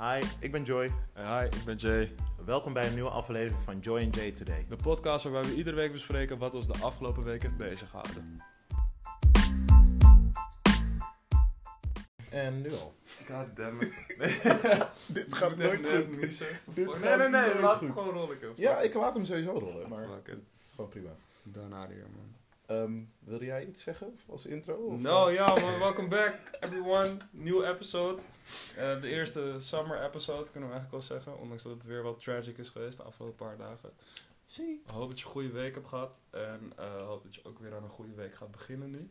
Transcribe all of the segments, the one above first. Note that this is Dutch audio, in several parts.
Hi, ik ben Joy. En hi, ik ben Jay. Welkom bij een nieuwe aflevering van Joy and Jay Today. De podcast waarbij we iedere week bespreken wat ons de afgelopen week heeft beziggehouden. En nu al. God damn it. Dit gaat nooit goed. Dit nee, nee, nee, laat het gewoon rollen. Ja, ik laat hem sowieso rollen, maar het is gewoon prima. Daarna hier, man. Ehm, wilde jij iets zeggen als intro? Of, No, eh? ja man, welcome back everyone. Nieuwe episode. Eh, de eerste summer episode kunnen we eigenlijk wel zeggen. Ondanks dat het weer wat tragic is geweest de afgelopen paar dagen. Ik hoop dat je een goede week hebt gehad. En eh hoop dat je ook weer aan een goede week gaat beginnen nu.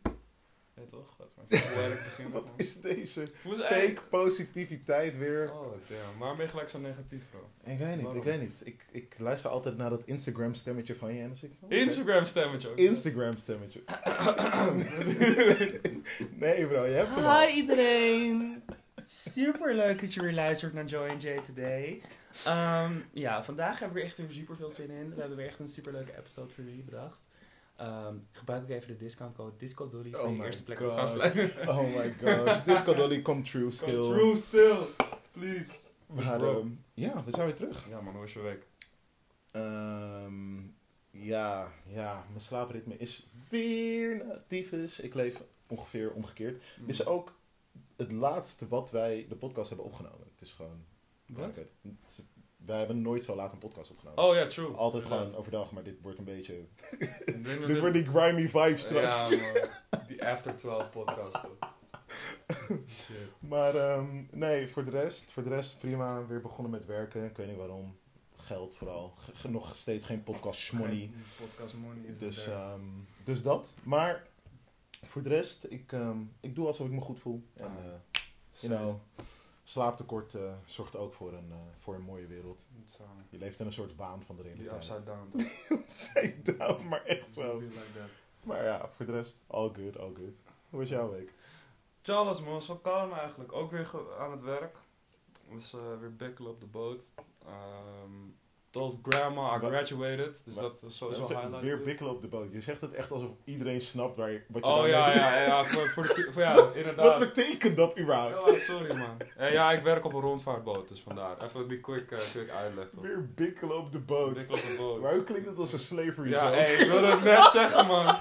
Ja toch? Laten we maar even eerlijk beginnen. Wat is deze fake eigenlijk? positiviteit weer? Oh damn, waarom ben je gelijk zo negatief bro? Ik weet niet, ik weet niet. Ik, ik luister altijd naar dat Instagram stemmetje van je en dan zeg ik van, oké. Instagram stemmetje ook. Instagram stemmetje. nee bro, je hebt hem al. Hi iedereen! Super leuk dat je weer luistert naar Joy and Jay Today. Ehm, ja, vandaag hebben we echt weer super veel zin in. We hebben weer echt een super leuke episode voor jullie bedacht. Ehm, gebruik ook even de discountcode Disco Dolly voor Oh je eerste plek op God. gastlijn. Oh my gosh, Disco Dolly come true still. True still, please. Maar ehm, ja, we zijn weer terug. Ja man, hoe was je week? Ehm, ja, ja, mijn slaapritme is weer tyfus. Ik leef ongeveer omgekeerd. Mm. Dit is ook het laatste wat wij de podcast hebben opgenomen. Het is gewoon... Wat? Het is- Wij hebben nooit zo laat een podcast opgenomen. Oh ja, true. Altijd Inderdaad. gewoon overdag, maar dit wordt een beetje... Dit wordt die grimy vibe straks. Ja man, die After 12 podcast. Maar ehm, nee, voor de rest, voor de rest prima. Weer begonnen met werken. Ik weet niet waarom. Geld vooral. Nog steeds geen podcast money. Geen Podcast money is Dus, ehm, dus dat. Maar voor de rest, ik, ehm, ik doe alsof ik me goed voel. En Ah. eh you know, slaaptekort eh, zorgt ook voor een, eh, voor een mooie wereld. Je leeft in een soort waan van de Die realiteit. upside down. Upside down, maar echt like that. Maar ja, voor de rest, all good, all good. Hoe was jouw week? Charles man, zo kalm eigenlijk. Ook weer aan het werk. Dus eh, weer bikkelen op de boot. Ehm told grandma I graduated. Dus dat is sowieso een highlight. Weer bikkelen op de boot. Je zegt het echt alsof iedereen snapt waar je, wat je Oh ja, ja, ja, voor, voor, de, voor ja, Wat inderdaad. betekent dat überhaupt? Ja, sorry man. Ja, ja, ik werk op een rondvaartboot, dus vandaar. Even die quick, eh, quick uitleg. toch. Weer bikkelen op de boot. Bikkelen op de boot. Maar hoe klinkt het als een slavery Ja, joke? hey, ik wilde het net zeggen man.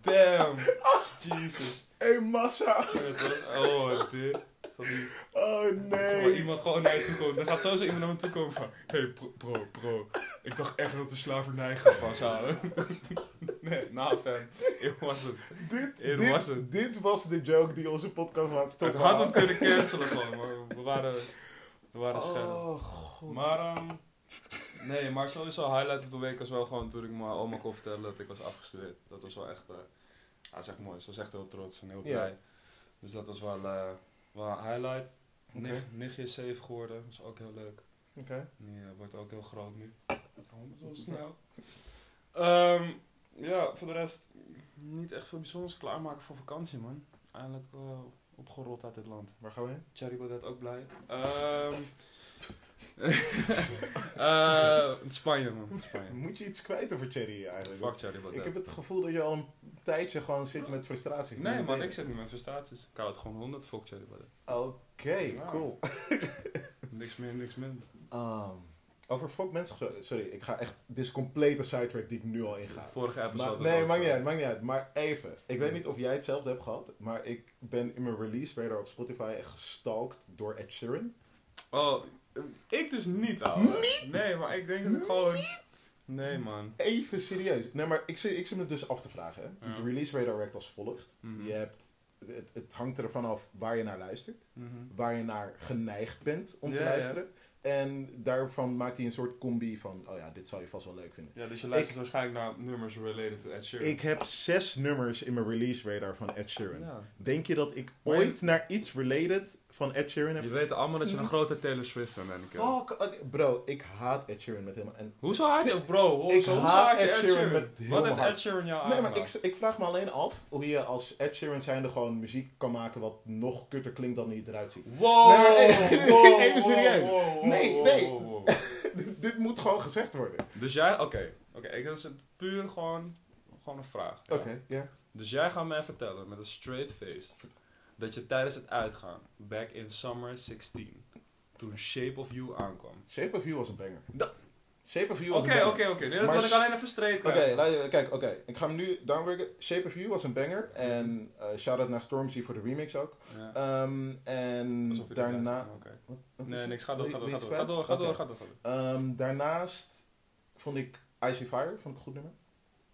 Damn. Jesus. Hey, massa. Oh, dit. Van die Oh nee. iemand gewoon naar je toe komt. Dan gaat sowieso iemand naar me toe komen van... Hey bro, bro, bro. Ik dacht echt dat de slavernij gaat vasthalen. nee, nou fan. It wasn't. Dit, It dit, wasn't. dit was de joke die onze podcast laat Het stoppen. had hem kunnen cancelen gewoon. Maar we waren, we waren scherp. Oh, god. Maar, ehm nee, maar sowieso highlight van de week was wel gewoon toen ik mijn oma kon vertellen dat ik was afgestudeerd. Dat was wel echt, eh ja, dat is echt mooi. Ze was echt heel trots en heel Ja. blij. Dus dat was wel, eh, wel een highlight. Nichtje is 7 geworden, dat is ook heel leuk. Oké. Die eh, wordt ook heel groot nu. Allemaal zo snel. Ehm, ja, voor de rest niet echt veel bijzonders klaarmaken voor vakantie, man. Eindelijk eh, opgerold uit dit land. Waar gaan we heen? Cherry Baudet ook blij. Ehm eh, Spanje, man. Spanje. Moet je iets kwijt over Cherry eigenlijk? Fuck Cherry Baudet. Ik heb het gevoel dat je al een tijdje gewoon zit met frustraties. Nee, man, ik zit niet met frustraties. Ik hou het gewoon 100 fuck Cherry. Oké, Ja. cool. Niks meer, niks minder. Ehm, over fuck mensen. Sorry, ik ga echt... Dit is complete sidetrack die ik nu al inga. Vorige episode Maar, nee, maakt niet uit, maakt niet uit. Maar even. Ik weet niet of jij hetzelfde hebt gehad. Maar ik ben in mijn release radar op Spotify echt gestalkt door Ed Sheeran. Oh, ik dus niet, ouwe. Nee, maar ik denk dat ik gewoon... Nee, man. Even serieus. Nee, maar ik zit, ik zit me dus af te vragen. Hè. Ja. De release radar werkt als volgt. Mhm. Je hebt... Het, het hangt ervan af waar je naar luistert. Mhm. Waar je naar geneigd bent om te Ja, ja. En daarvan maakt hij een soort combi van... Oh ja, dit zal je vast wel leuk vinden. Ja, dus je luistert waarschijnlijk naar nummers related to Ed Sheeran. Ik heb zes nummers in mijn release radar van Ed Sheeran. Ja. Denk je dat ik ooit naar iets related van Ed Sheeran heb Je weet allemaal dat je een grote Taylor Swift fan bent. Fuck, bro, ik haat Ed Sheeran met helemaal. En, Hoezo haat je, bro? Hoezo, Ik hoezo haat haat je Ed Ed Sheeran met Wat mijn Ed Sheeran jou nee, maar ik, ik vraag me alleen af hoe je als Ed Sheeran zijnde gewoon muziek kan maken wat nog kutter klinkt dan hij eruit ziet. Wow, Nee, wow, even wow, serieus. wow, Nee, wow, nee. wow, wow. Dit moet gewoon gezegd worden. Dus jij, oké, oké, ik dat is het puur gewoon, gewoon een vraag. ja. Oké, ja. Dus jij gaat mij vertellen met een straight face dat je tijdens het uitgaan, back in summer 16, toen Shape of You aankwam. Shape of You was een banger. Da- Shape of You was Oké, een banger. oké, oké. Nee, Dat wil ik alleen even straight Oké, je- kijk, oké. Ik ga hem nu downwerken. Shape of You was een banger. En eh shout-out naar Stormzy voor de remix ook. Ja. Ehm, en daarna... Wat- wat Nee, niks. Ga door, ga door, ga door. Ga door, ga door, ga door. Ehm, daarnaast vond ik Icy Fire, vond ik een goed nummer.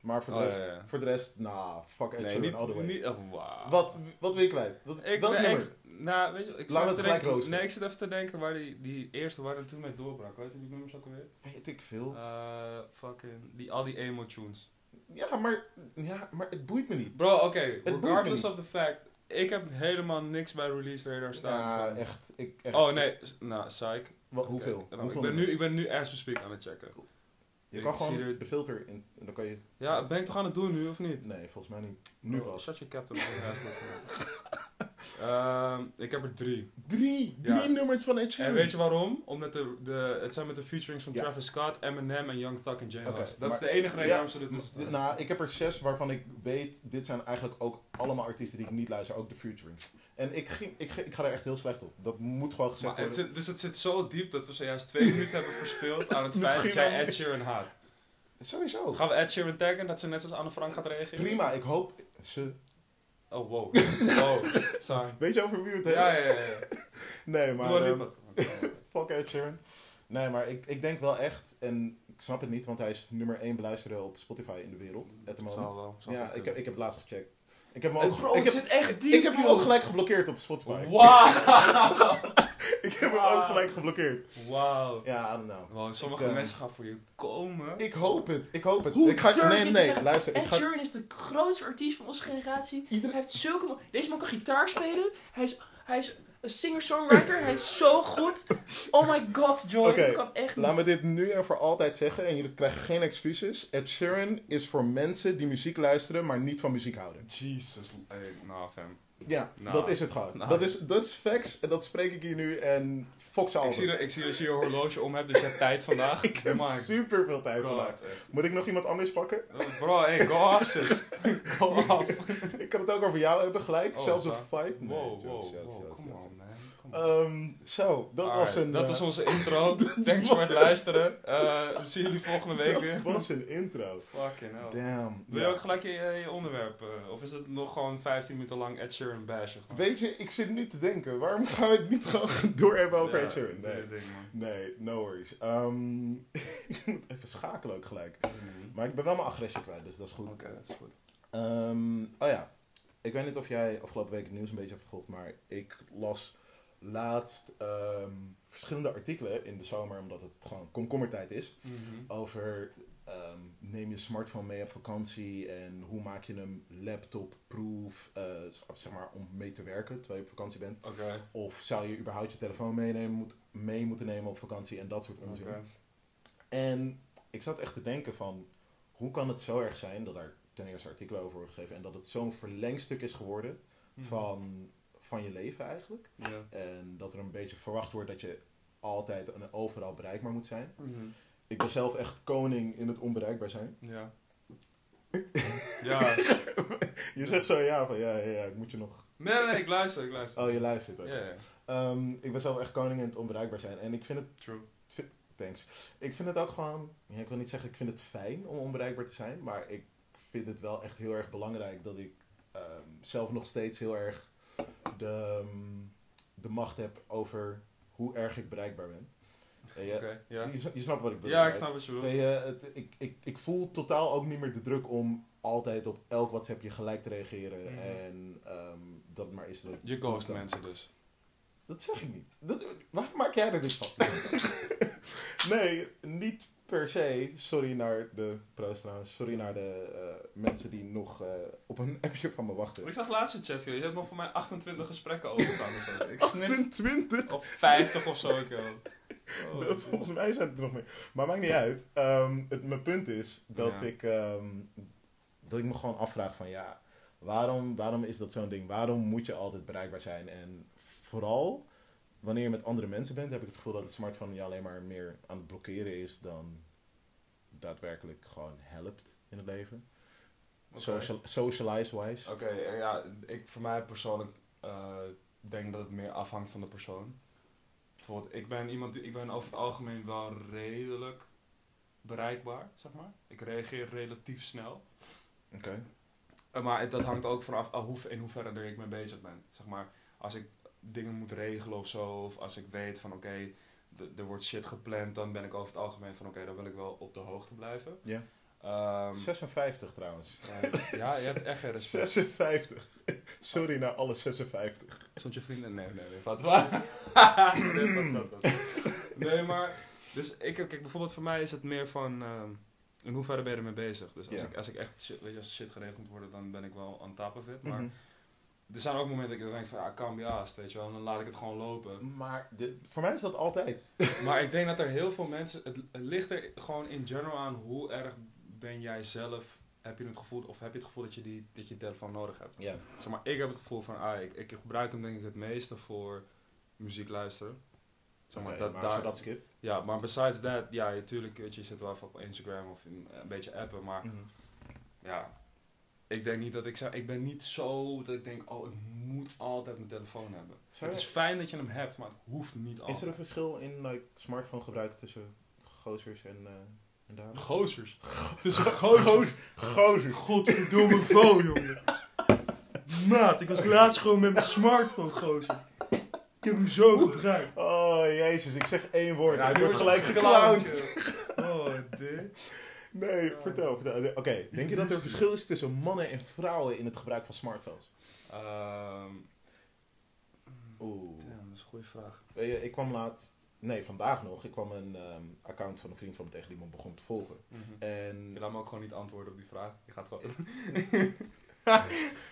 Maar voor de Oh, rest, ja, ja. voor de rest nah, fuck Ed Nee, Sheeran niet... all the way. niet oh, wauw. Wat, wat wil je kwijt? Wat, Ik, welk nee, nummer? ik, nou, weet je, ik het te gelijk denken. Nee, ik zit even te denken waar die, die eerste, waar toen mee doorbrak. Weet je die nummers ook alweer? Weet ik veel. Eh, fucking, die, al die emo tunes. Ja, maar, ja, maar het boeit me niet. Bro, oké, me regardless of the fact, ik heb helemaal niks bij Release Radar staan. Ja, echt, ik, echt. Oh nee, nou, psych. Wat, Oké, hoeveel? nou, hoeveel ik, ben nu, ik ben nu as we speak aan het checken. Je kan gewoon de filter in. en Dan kan je. Ja, ben ik toch aan het doen nu, of niet? Nee, volgens mij niet. Nu Oh, pas. Shut your captain. Ehm, ik heb er drie. Drie! Drie Ja. nummers van Ed En Sheeran. weet je waarom? Omdat de, de, het zijn met de featurings van Ja. Travis Scott, Eminem en Young Thug en J. Oké, Hus. Dat is de enige reden waarom ze staan. Nou, ik heb er zes waarvan ik weet, dit zijn eigenlijk ook allemaal artiesten die ik niet luister, ook de featurings. En ik, ging, ik, ik ga er echt heel slecht op. Dat moet gewoon gezegd Maar het worden. zit, dus het zit zo diep dat we zojuist twee minuten hebben verspeeld aan het feit dat jij Ed Sheeran haat. Sowieso. Gaan we Ed Sheeran taggen dat ze net als Anne Frank gaat reageren? Prima, ik hoop... Ze... Oh, wow. Wow. Sorry. Weet je over wie het? Ja, ja, ja. Nee, Maar. Doe ehm, fuck Ed Sheeran. Nee, maar ik, ik denk wel echt, en ik snap het niet, want hij is nummer 1 beluisterde op Spotify in de wereld. At the moment. zal wel. Ja, ik heb, ik heb het laatst gecheckt. Ik heb hem ook, Bro, ik heb, zit echt diep, ik heb hem ook gelijk geblokkeerd op Spotify. Wauw. Ik heb hem ook gelijk geblokkeerd. Wauw. Ja, I don't know. Wow, sommige Ik, eh, mensen gaan voor je komen. Ik hoop het, ik hoop het. Hoe ik ga, durf nee, je nee, luister. Ik Ed ga, Sheeran is de grootste artiest van onze generatie. ieder, Hij heeft zulke... Deze man kan gitaar spelen. Hij is, hij is een singer-songwriter. hij is zo goed. Oh my god, Joy. Dat kan echt niet. laat me dit nu en voor altijd zeggen en jullie krijgen geen excuses. Ed Sheeran is voor mensen die muziek luisteren, maar niet van muziek houden. Jesus. Hey, nou, fam. Ja, Nou, dat is het gewoon. nou. Dat, is, dat is facts en dat spreek ik hier nu en fuck ze Ik zie, allemaal. dat, ik zie dat je je horloge om hebt, dus je hebt tijd vandaag. Ik heb Maar super veel tijd God, vandaag. Moet ik nog iemand anders pakken? eh. Bro, hey, go off, sis. Go off. Ik kan het ook over jou hebben gelijk. Oh, Zelfs een fight. Nee, Wow, jokes, wow, jokes, wow. Ehm, zo, dat was een... dat eh, was onze intro. Thanks voor het luisteren. Eh, we zien jullie volgende week weer. Dat was een intro. Fucking hell. Damn. Wil Ja. je ook gelijk je, je onderwerp? eh, of is het nog gewoon 15 minuten lang Ed Sheeran bashen? gewoon? Weet je, ik zit nu te denken, waarom gaan we het niet gewoon door hebben over Ja, Ed Sheeran? Nee, nee, no worries. Ehm, ik moet even schakelen ook gelijk. Maar ik ben wel mijn agressie kwijt, dus dat is goed. Oké, dat is goed. Ehm, oh ja, ik weet niet of jij afgelopen week het nieuws een beetje hebt gevolgd, maar ik las laatst ehm, verschillende artikelen in de zomer, omdat het gewoon komkommertijd is, Mhm. over ehm, neem je smartphone mee op vakantie en hoe maak je hem laptop-proof, eh, zeg maar, om mee te werken terwijl je op vakantie bent. Of zou je überhaupt je telefoon meenemen, moet, mee moeten nemen op vakantie en dat soort onzin. En ik zat echt te denken van, hoe kan het zo erg zijn dat er ten eerste artikelen over worden geschreven en dat het zo'n verlengstuk is geworden Mhm. van, van je leven eigenlijk. Ja. En dat er een beetje verwacht wordt dat je altijd en overal bereikbaar moet zijn. Mhm. Ik ben zelf echt koning in het onbereikbaar zijn. Ja. ja. Je zegt zo ja van ja, ja, ja, ik moet je nog... Nee, nee, ik luister, ik luister. Oh, je luistert ook. Ja, ja. Ehm, ik ben zelf echt koning in het onbereikbaar zijn. En ik vind het True. Thanks. Ik vind het ook gewoon, ja, ik wil niet zeggen ik vind het fijn om onbereikbaar te zijn, maar ik vind het wel echt heel erg belangrijk dat ik ehm, zelf nog steeds heel erg de, ehm, de macht heb over hoe erg ik bereikbaar ben. En je, Oké, ja. je, je snapt wat ik bedoel. Ja, ik snap wat je bedoelt. Je, het, ik, ik, ik voel totaal ook niet meer de druk om altijd op elk WhatsAppje gelijk te reageren. Mhm. En ehm, dat het maar is dat... Je ghost dat- mensen dus. Dat zeg ik niet. Dat, waar maak jij er dus van? nee, niet per se. Sorry naar de pros trouwens. Sorry naar de eh, mensen die nog eh, op een appje van me wachten. Ik zag laatst in chat, je hebt nog voor mij 28 gesprekken zo. Ik snip 28? op 50 of zo. Ik. Oh, Volgens mij zijn het er nog meer. Maar maakt niet uit. Ehm, het, mijn punt is dat, Ja. ik, ehm, dat ik me gewoon afvraag van ja, waarom, waarom is dat zo'n ding? Waarom moet je altijd bereikbaar zijn? En vooral wanneer je met andere mensen bent, heb ik het gevoel dat het smartphone je alleen maar meer aan het blokkeren is dan daadwerkelijk gewoon helpt in het leven. Social, Socialize-wise. Oké, eh, ja, ik voor mij persoonlijk eh, denk dat het meer afhangt van de persoon. bijvoorbeeld, ik ben iemand, die- ik ben over het algemeen wel redelijk bereikbaar, zeg maar. Ik reageer relatief snel. Oké. Eh, Maar dat hangt ook vanaf hoe, in hoeverre er ik mee bezig ben. Zeg maar, als ik dingen moet regelen of zo, of als ik weet van oké, er wordt shit gepland, dan ben ik over het algemeen van oké, dan wil ik wel op de hoogte blijven. Ja. Ehm, 56 trouwens. ja, je hebt echt geen respect. 56. Sorry naar alle 56. Stond je vrienden? Nee, nee, nee. Wat waar? nee, maar... Dus ik, kijk, bijvoorbeeld voor mij is het meer van... ehm, in hoeverre ben je ermee bezig? Dus als, ik, als ik echt shit, weet je, als shit geregeld moet worden, dan ben ik wel on top of it. Maar Mhm. Er zijn ook momenten dat ik denk van, ja, kan asked, weet je wel. En dan laat ik het gewoon lopen. Maar dit- voor mij is dat altijd. Maar ik denk dat er heel veel mensen... Het, het ligt er gewoon in general aan hoe erg ben jij zelf... Heb je het gevoel, of heb je het gevoel dat je, die, dat je telefoon nodig hebt? Ja. Zeg maar, ik heb het gevoel van, ah, ik, ik gebruik hem denk ik het meeste voor muziek luisteren. Zeg maar, dat, maar daar, skip. Ja, maar besides that, ja, natuurlijk, weet je, je zit wel even op Instagram of in, een beetje appen, maar Mhm. ja, ik denk niet dat ik zou, ik ben niet zo dat ik denk, oh, ik moet altijd mijn telefoon hebben. Het is fijn dat je hem hebt, maar het hoeft niet Is er altijd. een verschil in like, smartphone gebruik tussen gozers en, en dames? Gozers. Tussen gozers. Gozers. Godverdomme vrouw, jongen. Maat, ik was laatst gewoon met mijn smartphone, gozer. Ik heb hem zo gebruikt. Oh jezus, ik zeg één woord. Ja, ik word gelijk geclowned. Nee, Ja. vertel. vertel. Oké, denk je dat er een verschil is tussen mannen en vrouwen in het gebruik van smartphones? Ehm Oeh. ja, dat is een goede vraag. Weet je, ik kwam laatst, nee vandaag nog, ik kwam een ehm, account van een vriend van me tegen die me begon te volgen. En Je laat me ook gewoon niet antwoorden op die vraag. Je gaat gewoon...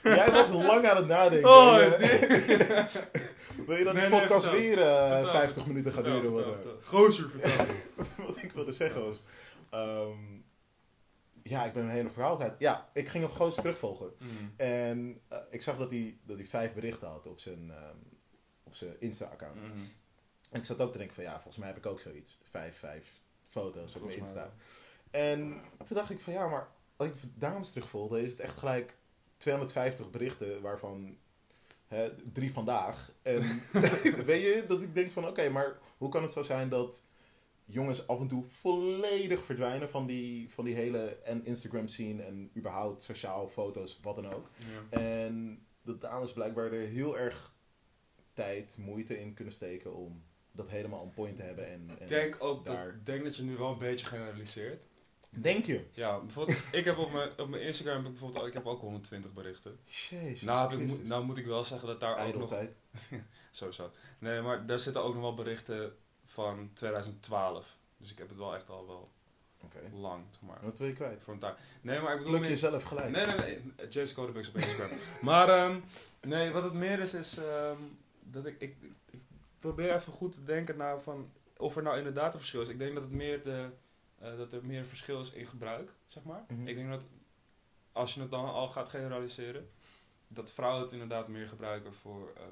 jij was lang aan het nadenken. Oh, Wil je- dit. Wil je dat Nee, nee, podcast weer eh, Vertel, 50 minuten gaat duren? Gozer, vertel. wat ik wilde zeggen was... ehm, ja, ik ben mijn hele verhaal kwijt. Ja, ik ging hem gewoon terugvolgen. Mm. En eh, ik zag dat hij, dat hij vijf berichten had op zijn, ehm, op zijn Insta-account. Mhm. En ik zat ook te denken van ja, volgens mij heb ik ook zoiets. Vijf, vijf foto's op mijn Insta. En toen dacht ik van ja, maar als ik dames terugvolgde, is het echt gelijk 250 berichten, waarvan hè, drie vandaag. En weet je, dat ik denk van oké, maar hoe kan het zo zijn dat jongens af en toe volledig verdwijnen van die, van die hele en Instagram scene en überhaupt sociaal foto's, wat dan ook. Ja. En dat dames blijkbaar er heel erg tijd, moeite in kunnen steken om dat helemaal on point te hebben. En, en denk ook dat, daar- denk dat je nu wel een beetje generaliseert. Denk je? Ja, bijvoorbeeld, ik heb op mijn, op mijn Instagram heb ik bijvoorbeeld, ook- ik heb ook 120 berichten. Jezus Nou, heb ik, nou moet ik wel zeggen dat daar ook nog... Sowieso. Nee, maar daar zitten ook nog wel berichten van 2012. Dus ik heb het wel echt al wel lang, zeg maar. Wat wil je kwijt? Voor een tijd. Nee, maar ik bedoel... Pluk jezelf gelijk. Nee, nee, nee. Jason Codebux op Instagram. maar ehm, nee, wat het meer is, is ehm, dat ik, ik, ik probeer even goed te denken naar van of er nou inderdaad een verschil is. Ik denk dat het meer de, eh, dat er meer een verschil is in gebruik, zeg maar. Mhm. Ik denk dat als je het dan al gaat generaliseren, dat vrouwen het inderdaad meer gebruiken voor, eh,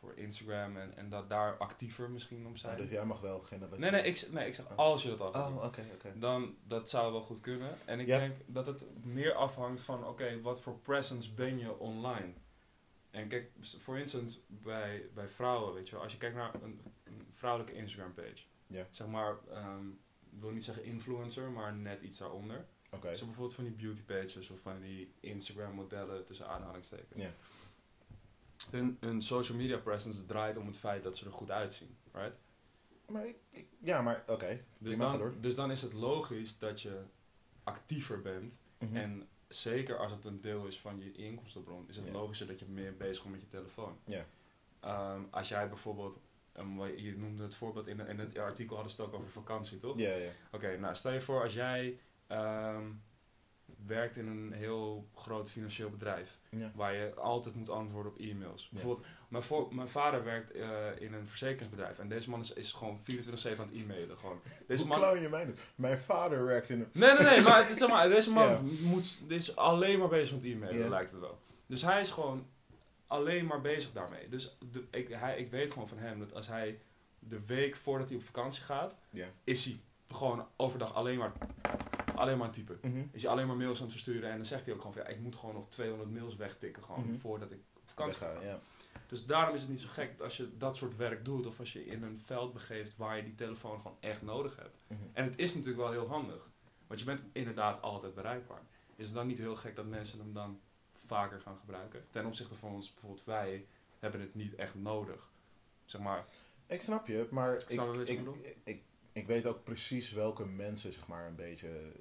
voor Instagram en, en dat daar actiever misschien om zijn. Nou, dus jij mag wel generaliseren. nee, nee, ik, nee, ik zeg als je dat al Oh, oké. dan dat zou wel goed kunnen. En ik Ja. denk dat het meer afhangt van, oké, wat voor presence ben je online? En kijk, voor instance, bij, bij vrouwen, weet je wel, als je kijkt naar een, een vrouwelijke Instagram page, Ja. zeg maar, ehm, ik wil niet zeggen influencer, maar net iets daaronder. Oké. Zo bijvoorbeeld van die beauty pages of van die Instagram modellen tussen aanhalingstekens. Ja. Hun, hun social media presence draait om het feit dat ze er goed uitzien, right? Maar ik, ik- ja, maar oké. Dus dan, dus dan is het logisch dat je actiever bent Mhm. En zeker als het een deel is van je inkomstenbron, is het Ja. logischer dat je meer bezig bent met je telefoon. Ja. Ehm, als jij bijvoorbeeld, um, wat- je noemde het voorbeeld in, in het artikel hadden ze het ook over vakantie, toch? Ja, ja. Oké, nou stel je voor als jij ehm, werkt in een heel groot financieel bedrijf, ja. waar je altijd moet antwoorden op e-mails. Ja. Bijvoorbeeld, mijn, voor, mijn vader werkt eh, in een verzekeringsbedrijf en deze man is, is gewoon 24-7 aan het e-mailen. Gewoon. Deze Hoe man, je mij nu? Mijn vader werkt in een... Nee, nee, nee, maar, zeg maar deze man Ja. moet, is alleen maar bezig met e-mailen, lijkt het wel. Dus hij is gewoon alleen maar bezig daarmee. Dus de, ik, hij, ik weet gewoon van hem dat als hij de week voordat hij op vakantie gaat, is hij gewoon overdag alleen maar, alleen maar typen. Mhm. Is hij alleen maar mails aan het versturen en dan zegt hij ook gewoon van ja, ik moet gewoon nog 200 mails wegtikken gewoon Mhm. voordat ik op vakantie ja. Dus daarom is het niet zo gek dat als je dat soort werk doet, of als je in een veld begeeft waar je die telefoon gewoon echt nodig hebt. Mhm. En het is natuurlijk wel heel handig, want je bent inderdaad altijd bereikbaar. Is het dan niet heel gek dat mensen hem dan vaker gaan gebruiken? Ten opzichte van ons, bijvoorbeeld wij, hebben het niet echt nodig. Zeg maar, Ik snap je, maar ik, ik, ik, weet ook precies welke mensen zeg maar een beetje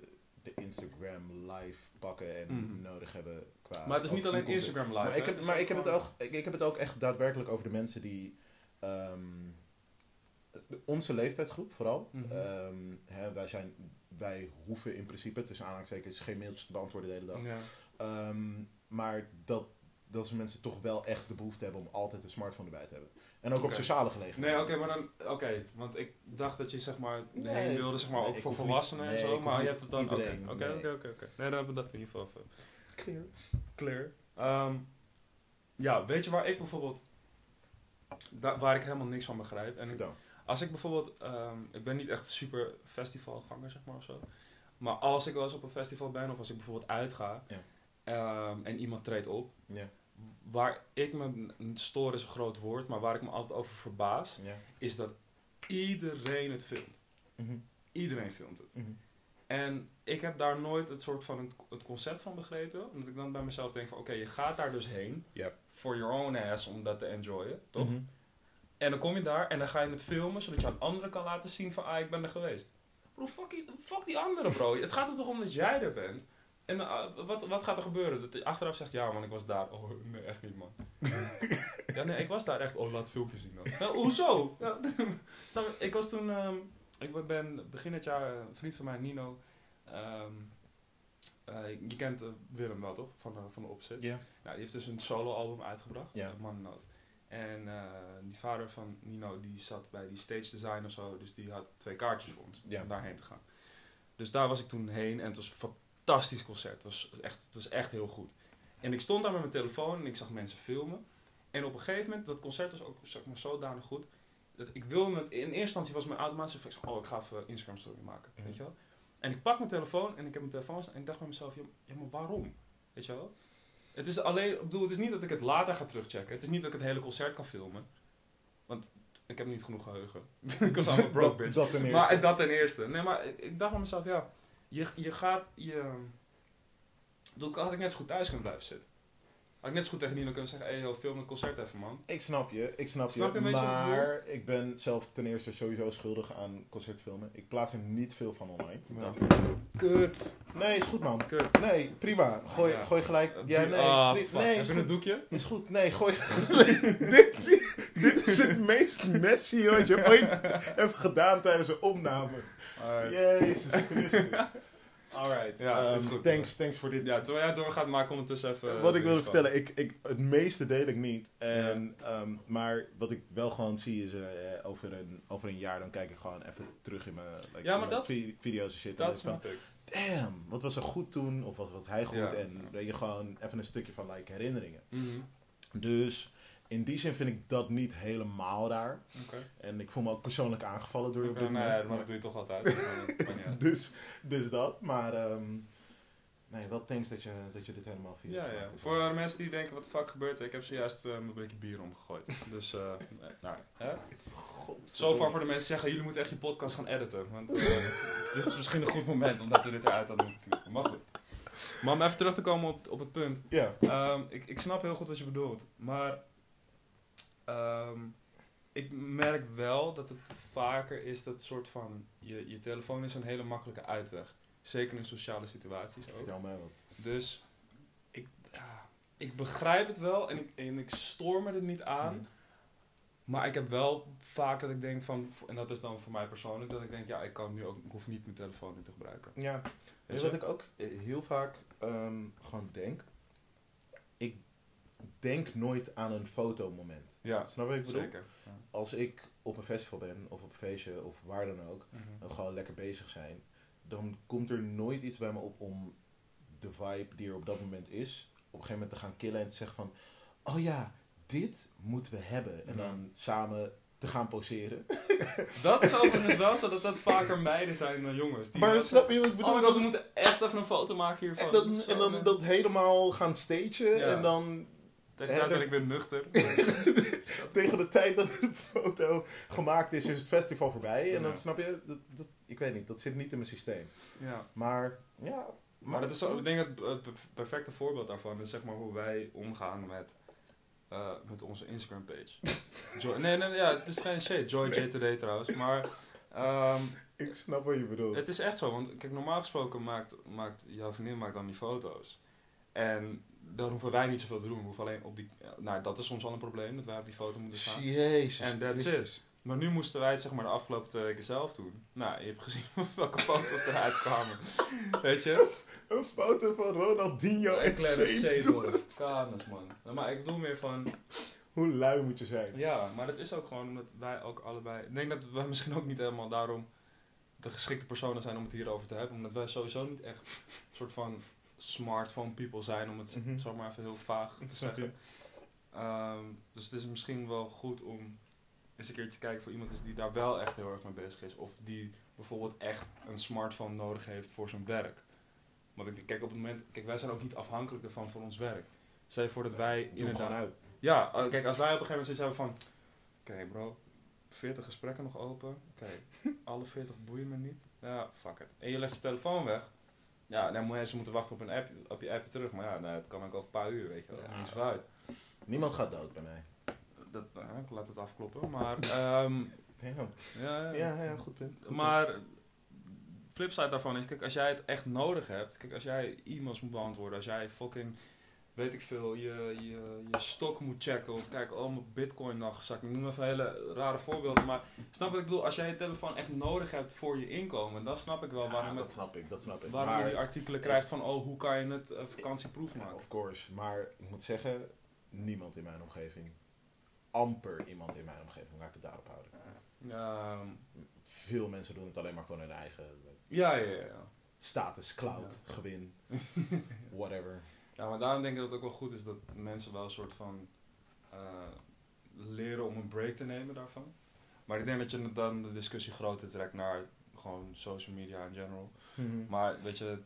Instagram live pakken en Mhm. nodig hebben qua... maar het is niet alleen. Instagram live. Maar ik heb, is maar ik heb, het ook, ik, ik heb het ook echt daadwerkelijk over de mensen die... ehm, onze leeftijdsgroep vooral. Ehm, hè, wij, zijn, wij hoeven in principe, tussen aanhalingstekens, geen mailtjes te beantwoorden de hele dag. Ja. Ehm, maar dat, dat ze mensen toch wel echt de behoefte hebben om altijd een smartphone erbij te hebben. En ook op sociale gelegenheden. Nee, oké, maar dan, oké, want ik dacht dat je zeg maar Nee, heen wilde, zeg maar nee, ook voor volwassenen niet- en nee, zo, maar je hebt het dan, oké, oké, nee. oké, oké, oké. Nee, dan hebben we dat in ieder geval even Clear. clear. Ehm, ja, weet je waar ik bijvoorbeeld, da- waar ik helemaal niks van begrijp? En ik- als ik bijvoorbeeld, ehm, ik ben niet echt super festivalganger, zeg maar, of zo. Maar als ik wel eens op een festival ben, of als ik bijvoorbeeld uitga, Ja. ehm, en iemand treedt op, Ja. Waar ik me, stoor is een groot woord, maar waar ik me altijd over verbaas, is dat iedereen het filmt. Mhm. Iedereen filmt het. Mhm. En ik heb daar nooit het soort van het, concept van begrepen. Omdat ik dan bij mezelf denk van oké, je gaat daar dus heen. For your own ass om dat te enjoyen, toch? Mhm. En dan kom je daar en dan ga je het filmen zodat je aan anderen kan laten zien van ah, ik ben er geweest. Bro, fuck, die- fuck die anderen bro. het gaat er toch om dat jij er bent. En eh, wat, wat gaat er gebeuren? Dat je achteraf zegt, ja man, ik was daar. Oh, nee, echt niet man. ja, nee, ik was daar echt. Oh, laat filmpjes zien dan. Nou, hoezo? Ja, ik was toen, ehm, ik ben begin het jaar, een vriend van mij, Nino. ehm, eh, je kent eh, Willem wel toch? Van, de van de opzet. Ja. Nou, die heeft dus een solo-album uitgebracht, Ja. ja. Mannoot. En eh, die vader van Nino, die zat bij die stage design of zo, dus die had twee kaartjes voor ons om daarheen te gaan. Dus daar was ik toen heen en het was fantastisch concert. Het was echt, het was echt heel goed. En ik stond daar met mijn telefoon en ik zag mensen filmen. En op een gegeven moment, dat concert was ook zeg maar, zodanig goed. Dat ik wilde in eerste instantie was mijn automatisch reflex, oh ik ga even Instagram story maken, Mhm. weet je wel. En ik pak mijn telefoon en ik heb mijn telefoon staan en ik dacht bij mezelf, ja, maar waarom? Weet je wel? Het is alleen, ik bedoel, het is niet dat ik het later ga terugchecken. Het is niet dat ik het hele concert kan filmen. Want ik heb niet genoeg geheugen. ik was allemaal broke bitch. Dat ten eerste. Maar dat ten eerste. Nee, maar ik, ik dacht bij mezelf, ja, je, je gaat je... Ik bedoel, had ik net zo goed thuis kunnen blijven zitten. Had ik net zo goed tegen Nino kunnen zeggen, hey, yo, film het concert even, man. Ik snap je, ik snap, Snap je maar ik ben zelf ten eerste sowieso schuldig aan concertfilmen. Ik plaats er niet veel van online. Ja. Kut. Nee, is goed man. Kut. Nee, prima. Gooi, Ja. gooi gelijk. Ja, nee, Ah, pri- fuck. nee Heb je een doekje? Is goed. Nee, gooi dit, dit is het meest messy wat je ooit hebt gedaan tijdens een opname. Jezus Christus. Alright. Ja, is goed. thanks, thanks voor dit. Ja, terwijl jij doorgaat, maak ondertussen even... eh, wat ik de wilde vertellen, ik, ik, het meeste deel ik niet. En, ehm, maar wat ik wel gewoon zie is, eh, over, een, over een jaar dan kijk ik gewoon even terug in mijn, like, Ja, maar dat- vi- video's en shit. en Dat van, ik. damn, wat was er goed toen? Of wat was hij goed? Ja. En weet je gewoon even een stukje van like, herinneringen. Mhm. Dus in die zin vind ik dat niet helemaal raar. En ik voel me ook persoonlijk aangevallen door je op dit nee, moment. maar dat doe je toch altijd. Dus, dus dat. Maar ehm, nee, wel thanks dat je, dat je dit helemaal via Ja, ja. Voor de mensen die denken, wat de fuck gebeurt er? Ik heb zojuist eh, mijn blikje bier omgegooid. Dus, eh, nee, nou, hè? God. Zo voor de mensen zeggen, jullie moeten echt je podcast gaan editen. Want eh, dit is misschien een goed moment omdat we dit eruit hadden moeten knippen. Maar goed. Maar om even terug te komen op, op het punt. Ja. Ehm, ik, ik snap heel goed wat je bedoelt. Maar ehm, ik merk wel dat het vaker is dat soort van... Je, je telefoon is een hele makkelijke uitweg. Zeker in sociale situaties ook. Vertel mij wat. Dus ik, ja, ik begrijp het wel en ik, en ik stoor me er niet aan. Mhm. Maar ik heb wel vaak dat ik denk van, en dat is dan voor mij persoonlijk, dat ik denk, ja, ik kan nu ook, ik hoef niet mijn telefoon nu te gebruiken. Ja. Je wat ik ook eh, heel vaak ehm, gewoon denk? Ik denk nooit aan een fotomoment. Ja, Snap je wat ik bedoel? zeker. Ja. Als ik op een festival ben, of op een feestje, of waar dan ook, Mhm. en gewoon lekker bezig zijn, dan komt er nooit iets bij me op om de vibe die er op dat moment is, op een gegeven moment te gaan killen en te zeggen van, oh ja, dit moeten we hebben. En dan samen te gaan poseren. Dat is overigens wel zo dat dat vaker meiden zijn dan jongens. Die maar dat- snap je wat ik bedoel? Oh my god, we moeten echt even een foto maken hiervan. En dan, Zo, en dan dat helemaal gaan stagen Ja. en dan Tegen de tijd ben de- ik weer nuchter. Tegen de tijd dat de foto gemaakt is, is het festival voorbij. En dan snap je, dat, dat, ik weet niet, dat zit niet in mijn systeem. ja. Maar ja. Maar dat is zo, ik denk het, het per- perfecte voorbeeld daarvan is zeg maar hoe wij omgaan met, eh, met onze Instagram page. Joy, nee, nee, ja, het is geen shit. Joy J Today trouwens. Maar ehm, Ik snap wat je bedoelt. het is echt zo. Want kijk, normaal gesproken maakt, maakt jouw vriendin maakt dan die foto's. En dan hoeven wij niet zoveel te doen. We hoeven alleen op die... Nou, dat is soms al een probleem, dat wij op die foto moeten staan. Jezus. En that's Christus. Maar nu moesten wij het zeg maar de afgelopen twee weken zelf doen. Nou, je hebt gezien welke foto's eruit kwamen. Weet je? Een foto van Ronaldinho en kleine zeedorf. Kanus, man. Nou, Maar ik bedoel meer van... Hoe lui moet je zijn? Ja, maar dat is ook gewoon omdat wij ook allebei... Ik denk dat wij misschien ook niet helemaal daarom de geschikte personen zijn om het hierover te hebben. Omdat wij sowieso niet echt een soort van smartphone people zijn, om het Mhm. zomaar even heel vaag te zeggen. Ehm, dus het is misschien wel goed om eens een keer te kijken voor iemand is die daar wel echt heel erg mee bezig is. Of die bijvoorbeeld echt een smartphone nodig heeft voor zijn werk. Want ik kijk op het moment, kijk wij zijn ook niet afhankelijk ervan voor ons werk. Stel je voor dat wij Doe inderdaad... uit. Ja, eh, kijk, als wij op een gegeven moment zoiets hebben van... Oké bro, 40 gesprekken nog open. Oké, alle 40 boeien me niet. Ja, fuck it. En je legt je telefoon weg. Ja, dan moet ze moeten wachten op, een app, op je appje terug. Maar ja, nee, het kan ook over een paar uur, weet je wel. Ja. Niet zo uit. Niemand gaat dood bij mij. Dat, eh, ik laat het afkloppen. Maar, ehm, Ja, ja, ja, ja goed punt. Goed maar flipside daarvan is, kijk, als jij het echt nodig hebt, kijk, als jij e-mails moet beantwoorden, als jij fucking, weet ik veel, je, je, je stok moet checken, of kijk, oh, mijn bitcoin nog gezakt. Ik noem even hele rare voorbeelden, maar snap wat ik bedoel? Als jij je telefoon echt nodig hebt voor je inkomen, dan snap ik wel waarom, dat het, snap ik, dat snap ik. waarom maar, je die artikelen krijgt van, oh, hoe kan je het eh, vakantieproof maken? Of course, maar ik moet zeggen, niemand in mijn omgeving, amper iemand in mijn omgeving, laat ik het daarop houden. Ja, ehm, Veel mensen doen het alleen maar voor hun eigen ja, ja, ja. ja. status, cloud, gewin, whatever. Ja, maar daarom denk ik dat het ook wel goed is dat mensen wel een soort van eh, leren om een break te nemen daarvan. Maar ik denk dat je dan de discussie groter trekt naar gewoon social media in general. Maar weet je,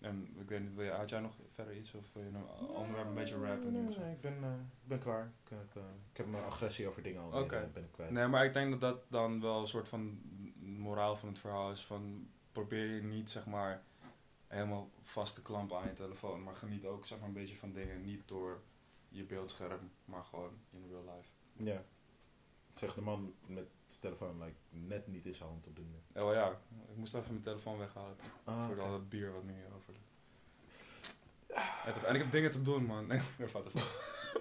en ik weet niet, wil je, had jij nog verder iets of wil je nog onderwerp een beetje rappen? Nee, nee, ik ben, eh, ik ben klaar. Ik heb, eh, ik heb mijn agressie over dingen al Oké. eh, ben ik kwijt. Nee, maar ik denk dat dat dan wel een soort van moraal van het verhaal is van probeer je niet zeg maar helemaal vast te klampen aan je telefoon, maar geniet ook zeg maar een beetje van dingen niet door je beeldscherm, maar gewoon in real life. Ja. Zeg de man met zijn telefoon like, net niet in zijn hand op doen. Oh ja, ik moest even mijn telefoon weghalen Ah, voor al dat bier wat nu hier over en, ik heb dingen te doen man. Nee.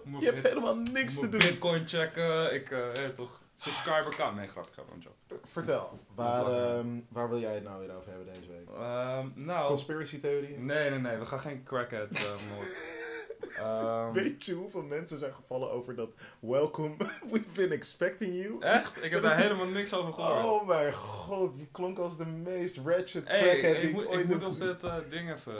Je hebt helemaal niks te doen. Bitcoin checken, ik eh, toch subscriber kan. Nee, grappig, grappig, een joke. Vertel, waar, ehm, waar wil jij het nou weer over hebben deze week? Ehm, nou, Conspiracy theorie? nee, nee, nee, we gaan geen crackhead uh, mode. Ehm, Weet je hoeveel mensen zijn gevallen over dat welcome, we've been expecting you? Echt? Ik heb daar helemaal niks over gehoord. Oh mijn god, je klonk als de meest ratchet hey, crackhead ik, die ik, moet, ooit ik heb moet op dit eh, ding even...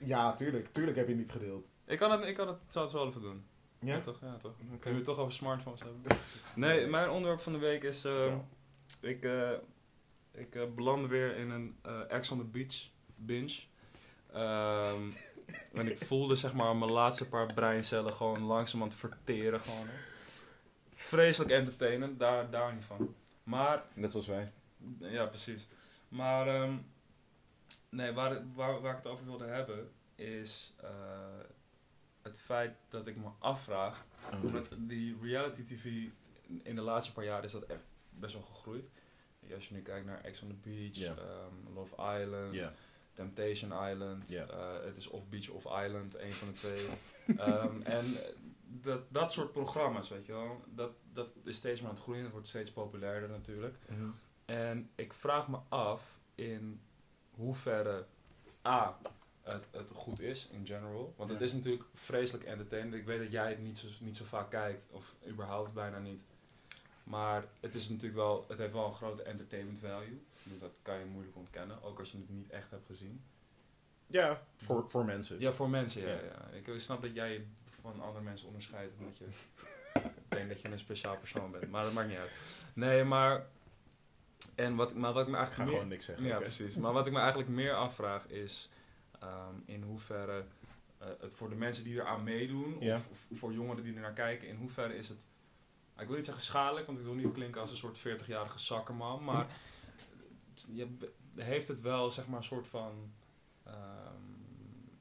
Ja, tuurlijk, tuurlijk heb je het niet gedeeld. Ik kan het, ik kan het, het wel even doen. Ja? Ja, toch? Ja, toch? Oké. Kunnen we het toch over smartphones hebben? Nee, mijn onderwerp van de week is... Vertel. ik eh, ik eh, belandde weer in een Ex on the Beach binge. Ehm, en ik voelde zeg maar mijn laatste paar breincellen gewoon langzaam aan het verteren. Gewoon, hè. Vreselijk entertainend, daar, daar niet van. Maar Net zoals wij. ja, precies. Maar ehm, nee, waar, waar, waar ik het over wilde hebben is het feit dat ik me afvraag. Met die reality TV in de laatste paar jaar is dat echt best wel gegroeid. Als je nu kijkt naar Ex on the Beach, ehm, Love Island. Temptation Island, eh, het is Off Beach of Island, een van de twee. Ehm, en dat, dat soort programma's, weet je wel, dat, dat is steeds meer aan het groeien, het wordt steeds populairder natuurlijk. Mhm. En ik vraag me af in hoeverre A, het, het goed is in general. Want het is natuurlijk vreselijk entertainend. Ik weet dat jij het niet zo, niet zo vaak kijkt, of überhaupt bijna niet. Maar het is natuurlijk wel, het heeft wel een grote entertainment value. Dat kan je moeilijk ontkennen, ook als je het niet echt hebt gezien. Ja, voor, voor mensen. Ja, voor mensen, ja. Ja. ja. Ik snap dat jij van andere mensen onderscheidt, omdat je denkt dat je een speciaal persoon bent. Maar dat maakt niet uit. Nee, maar... En wat, maar wat ik me Ik ga eigenlijk meer- gewoon niks zeggen. ja, precies. Maar wat ik me eigenlijk meer afvraag is... ehm, in hoeverre eh, het voor de mensen die eraan meedoen, of, of voor jongeren die er naar kijken, in hoeverre is het, ik wil niet zeggen schadelijk, want ik wil niet klinken als een soort 40-jarige zakkerman, maar je heeft het wel zeg maar een soort van ehm,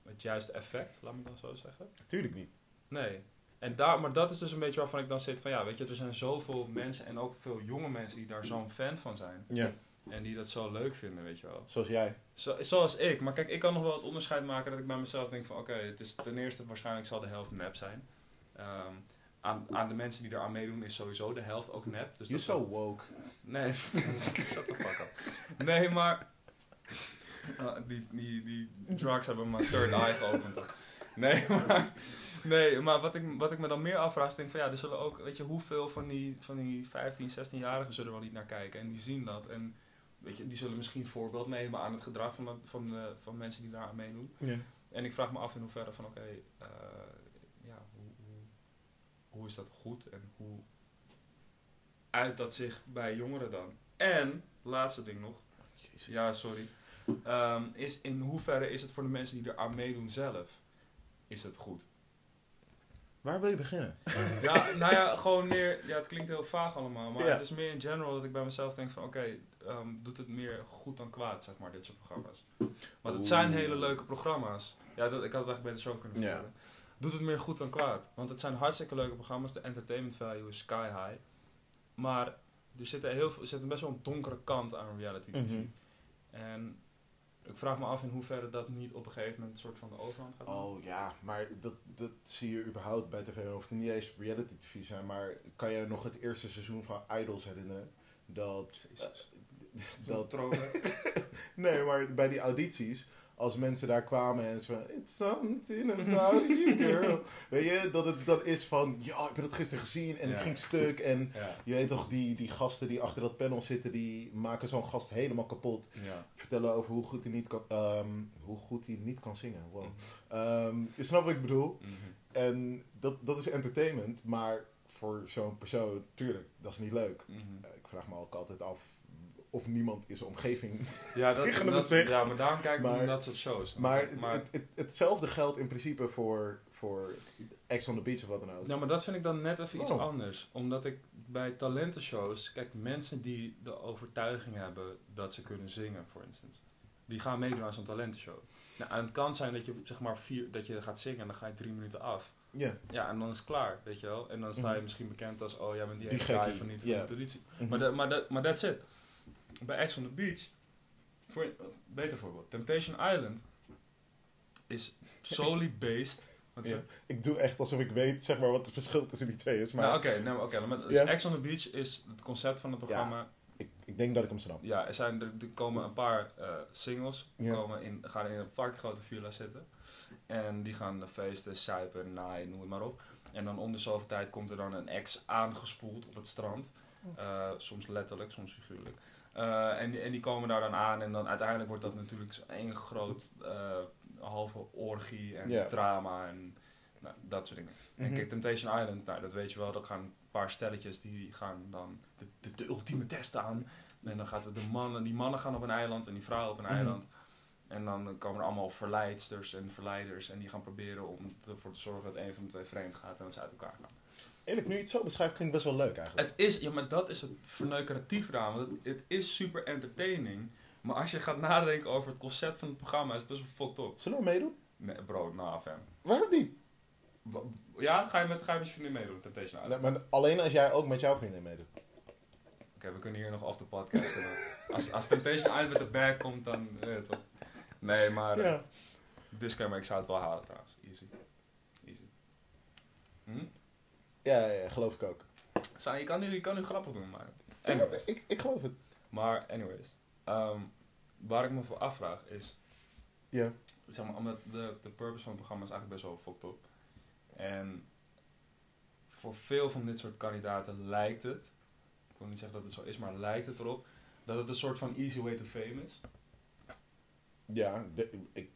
het juiste effect, laat me dat zo zeggen. Natuurlijk niet. Nee. En daar, maar dat is dus een beetje waarvan ik dan zit van ja, weet je, er zijn zoveel mensen en ook veel jonge mensen die daar zo'n fan van zijn. Ja, En die dat zo leuk vinden, weet je wel. zoals jij. Zo, zoals ik. Maar kijk, ik kan nog wel het onderscheid maken dat ik bij mezelf denk van... Oké, het is ten eerste waarschijnlijk zal de helft nep zijn. Ehm, aan, aan de mensen die eraan meedoen is sowieso de helft ook nep. Dus is zo woke. Nee, shut the fuck up. Nee, maar... Ah, die, die, die drugs hebben mijn third eye geopend. Nee, maar... Nee, maar wat ik, wat ik me dan meer afvraag is denk van ja, er zullen ook, weet je, hoeveel van die, van die 15, 16-jarigen zullen er wel niet naar kijken en die zien dat en weet je, die zullen misschien voorbeeld nemen aan het gedrag van, van, de, van mensen die daar aan meedoen. Ja. En ik vraag me af in hoeverre van oké, eh, ja, hoe, hoe, hoe is dat goed en hoe uit dat zich bij jongeren dan? En, laatste ding nog, Jezus. ja sorry, Ehm, is in hoeverre is het voor de mensen die er aan meedoen zelf, is het goed? Waar wil je beginnen? Ja, nou ja, gewoon meer, ja het klinkt heel vaag allemaal, maar Ja. het is meer in general dat ik bij mezelf denk van oké, ehm, doet het meer goed dan kwaad, zeg maar, dit soort programma's. Want het zijn hele leuke programma's. Ja, dat, ik had het eigenlijk beter zo kunnen Ja. vertellen. Doet het meer goed dan kwaad. Want het zijn hartstikke leuke programma's, de entertainment value is sky high. Maar er zit, er heel veel, er zit best wel een donkere kant aan reality TV. Mhm. En ik vraag me af in hoeverre dat niet op een gegeven moment een soort van de overhand gaat nemen. Oh ja, maar dat, dat zie je überhaupt bij tv. Hoeft het niet eens reality tv zijn, maar kan je nog het eerste seizoen van Idols herinneren? Dat, Jezus. Dat dat. Nee, maar bij die audities, als mensen daar kwamen en zo van, it's something about you, girl. Weet je, dat het dan is van, ja, ik heb het gisteren gezien en Ja. het ging stuk. En Ja. je weet toch, die, die gasten die achter dat panel zitten, die maken zo'n gast helemaal kapot. Ja. Vertellen over hoe goed hij niet kan, ehm, hoe goed hij niet kan zingen. Wow. Mhm. Ehm, je snapt wat ik bedoel? Mhm. En dat, dat is entertainment, maar voor zo'n persoon, tuurlijk, dat is niet leuk. Mhm. Eh, Ik vraag me ook altijd af of niemand in zijn omgeving Ja, dat, Tegen hem dat, zegt. ja, maar daarom kijk ik naar dat soort shows. Maar, het- maar, Het, het- hetzelfde geldt in principe voor, voor Ex on the Beach of wat dan ook. ja, maar dat vind ik dan net even iets Oh. anders. Omdat ik bij talentenshows, kijk, mensen die de overtuiging hebben dat ze kunnen zingen, voor instance, die gaan meedoen aan zo'n talentenshow. Nou, en het kan zijn dat je, zeg maar, vier, dat je gaat zingen en dan ga je drie minuten af. Ja. Ja, en dan is het klaar, weet je wel. En dan sta je Mhm. misschien bekend als, oh, jij bent die, Die ene guy van niet van de traditie. Mhm. Maar, dat, maar, dat, maar that's it. Bij Ex on the Beach, voor, een beter voorbeeld, Temptation Island is solely based. Wat Ja. Ik doe echt alsof ik weet zeg maar, wat het verschil tussen die twee is. Maar Nou, oké, nou, oké, maar dus Ja. Ex on the Beach is het concept van het programma. Ja, ik, ik denk dat ik hem snap. er, zijn, er, er komen een paar eh, singles, Ja. komen in, gaan in een fucking grote villa zitten. En die gaan feesten, suipen, naaien, noem het maar op. En dan om de zoveel tijd komt er dan een ex aangespoeld op het strand. Eh, soms letterlijk, soms figuurlijk. Eh, en, die, en die komen daar dan aan en dan uiteindelijk wordt dat natuurlijk één groot eh, halve orgie en drama en nou, dat soort dingen. En Mhm. kijk, Temptation Island, nou, dat weet je wel, dat gaan een paar stelletjes die gaan dan de, de, de ultieme test aan. En dan gaat de mannen, die mannen gaan op een eiland en die vrouwen op een Mhm. eiland. En dan komen er allemaal verleidsters en verleiders en die gaan proberen om ervoor te zorgen dat een van de twee vreemd gaat en dat ze uit elkaar gaan. Eerlijk, nu je het zo beschrijft, klinkt best wel leuk eigenlijk. Het is, ja, maar dat is het verneukeratief eraan. Want het, het is super entertaining. Maar als je gaat nadenken over het concept van het programma, is het best wel fucked up. Zullen we meedoen? Nee, bro, nou, fam. Waarom niet? Ja, ga je met, ga je met je vriendin meedoen, Temptation Island? Nee, maar alleen als jij ook met jouw vriendin meedoet. Oké, we kunnen hier nog off de podcast. doen. als, als Temptation Island met de bag komt, dan toch. Nee, maar eh, Ja. disclaimer, ik zou het wel halen trouwens. Easy. Easy. Hm? Ja, ja, geloof ik ook. Zo, je, kan nu, je kan nu grappig doen, maar... Anyways. ik, ik geloof het. Maar anyways. ehm, waar ik me voor afvraag is... Ja. Zeg maar, omdat de, de purpose van het programma is eigenlijk best wel fucked up. En voor veel van dit soort kandidaten lijkt het... Ik wil niet zeggen dat het zo is, maar lijkt het erop... Dat het een soort van easy way to fame is. Ja, de- ik,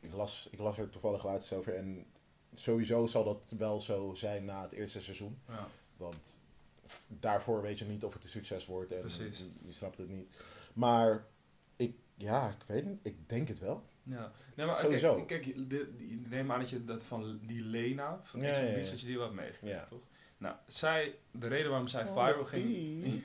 ik, las, ik las er toevallig laatst over. En sowieso zal dat wel zo zijn na het eerste seizoen. Ja. Want daarvoor weet je niet of het een succes wordt. En Precies. Je, je snapt het niet. Maar ik, ja, ik weet niet. Ik denk het wel. Ja, nee, maar Sowieso. kijk, kijk de, die- neem aan dat je dat van die Lena, van Ja, ja. Beach, dat je die wel hebt meegekregen, Ja. toch? Nou, zij, de reden waarom zij Oh, viral ging,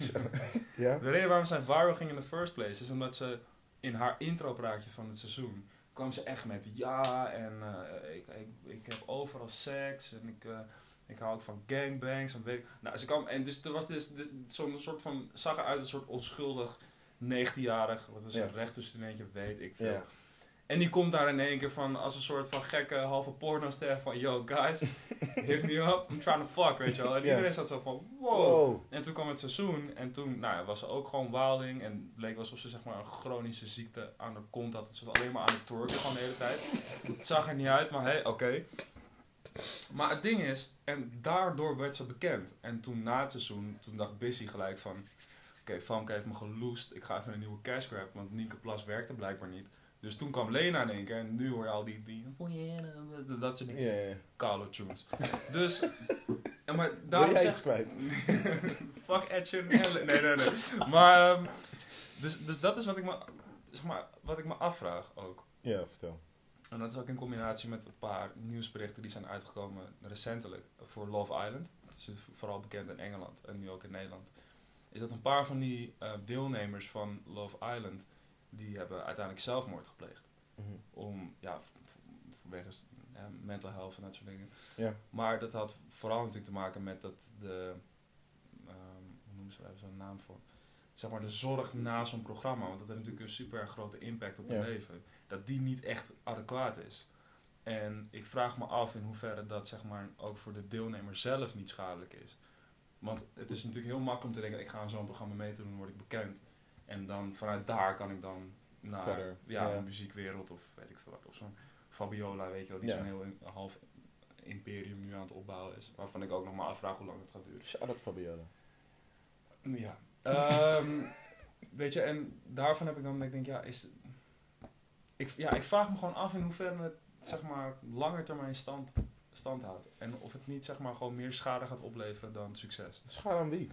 ja? de reden waarom zij viral ging in the first place, is omdat ze in haar intropraatje van het seizoen, kwam ze echt met ja, en eh, ik, ik, ik heb overal seks, en ik, eh, ik hou ook van gangbangs, en weet ik. Nou, ze kwam, en dus er was dus, dus zo'n soort van, zag eruit een soort onschuldig 19-jarig, wat is Ja. een rechterstudentje, weet ik veel. Ja. En die komt daar in één keer van als een soort van gekke halve pornoster van yo guys, hit me up, I'm trying to fuck, weet je wel. En iedereen zat zo van wow. Wow. En toen kwam het seizoen en toen nou, was ze ook gewoon wilding en het leek alsof ze zeg maar een chronische ziekte aan de kont had. Ze was alleen maar aan het twerken gewoon de hele tijd. Het zag er niet uit, maar hey, oké. Maar het ding is, en daardoor werd ze bekend. En toen na het seizoen, toen dacht Bissy gelijk van... Oké, Famke heeft me geloosd. Ik ga even een nieuwe cash grab, want Nienke Plas werkte blijkbaar niet. Dus toen kwam Lena in één keer en nu hoor je al die... die dat soort Ja, ja. kale tunes. Dus... Ja, maar Ben daarom jij zeg kwijt? Fuck Sheeran en Nee, nee, nee. Maar, ehm, dus, dus dat is wat ik, me, zeg maar, wat ik me afvraag ook. Ja, vertel. En dat is ook in combinatie met een paar nieuwsberichten die zijn uitgekomen recentelijk voor Love Island. Dat is vooral bekend in Engeland en nu ook in Nederland. Is dat een paar van die eh, deelnemers van Love Island, die hebben uiteindelijk zelfmoord gepleegd. Mhm. Om, ja, vanwege mental health en dat soort dingen. Ja. Maar dat had vooral natuurlijk te maken met dat de, ehm, hoe noemen ze daar zo'n naam voor? Zeg maar de zorg na zo'n programma, want dat heeft natuurlijk een super grote impact op je leven. Dat die niet echt adequaat is. En ik vraag me af in hoeverre dat zeg maar ook voor de deelnemer zelf niet schadelijk is. Want het is natuurlijk heel makkelijk om te denken, ik ga aan zo'n programma mee te doen, dan word ik bekend. En dan vanuit daar kan ik dan naar Verder, ja, ja. de muziekwereld of weet ik veel wat. Of zo'n Fabiola, weet je wel, die Ja. zo'n heel in- half imperium nu aan het opbouwen is. Waarvan ik ook nog maar afvraag hoe lang het gaat duren. Shout out Fabiola. Ja. Ehm, weet je, en daarvan heb ik dan, ik denk, ja, is... Ik, ja, ik vraag me gewoon af in hoeverre het, zeg maar, langer termijn stand, stand houdt. En of het niet, zeg maar, gewoon meer schade gaat opleveren dan succes. Schaar aan wie?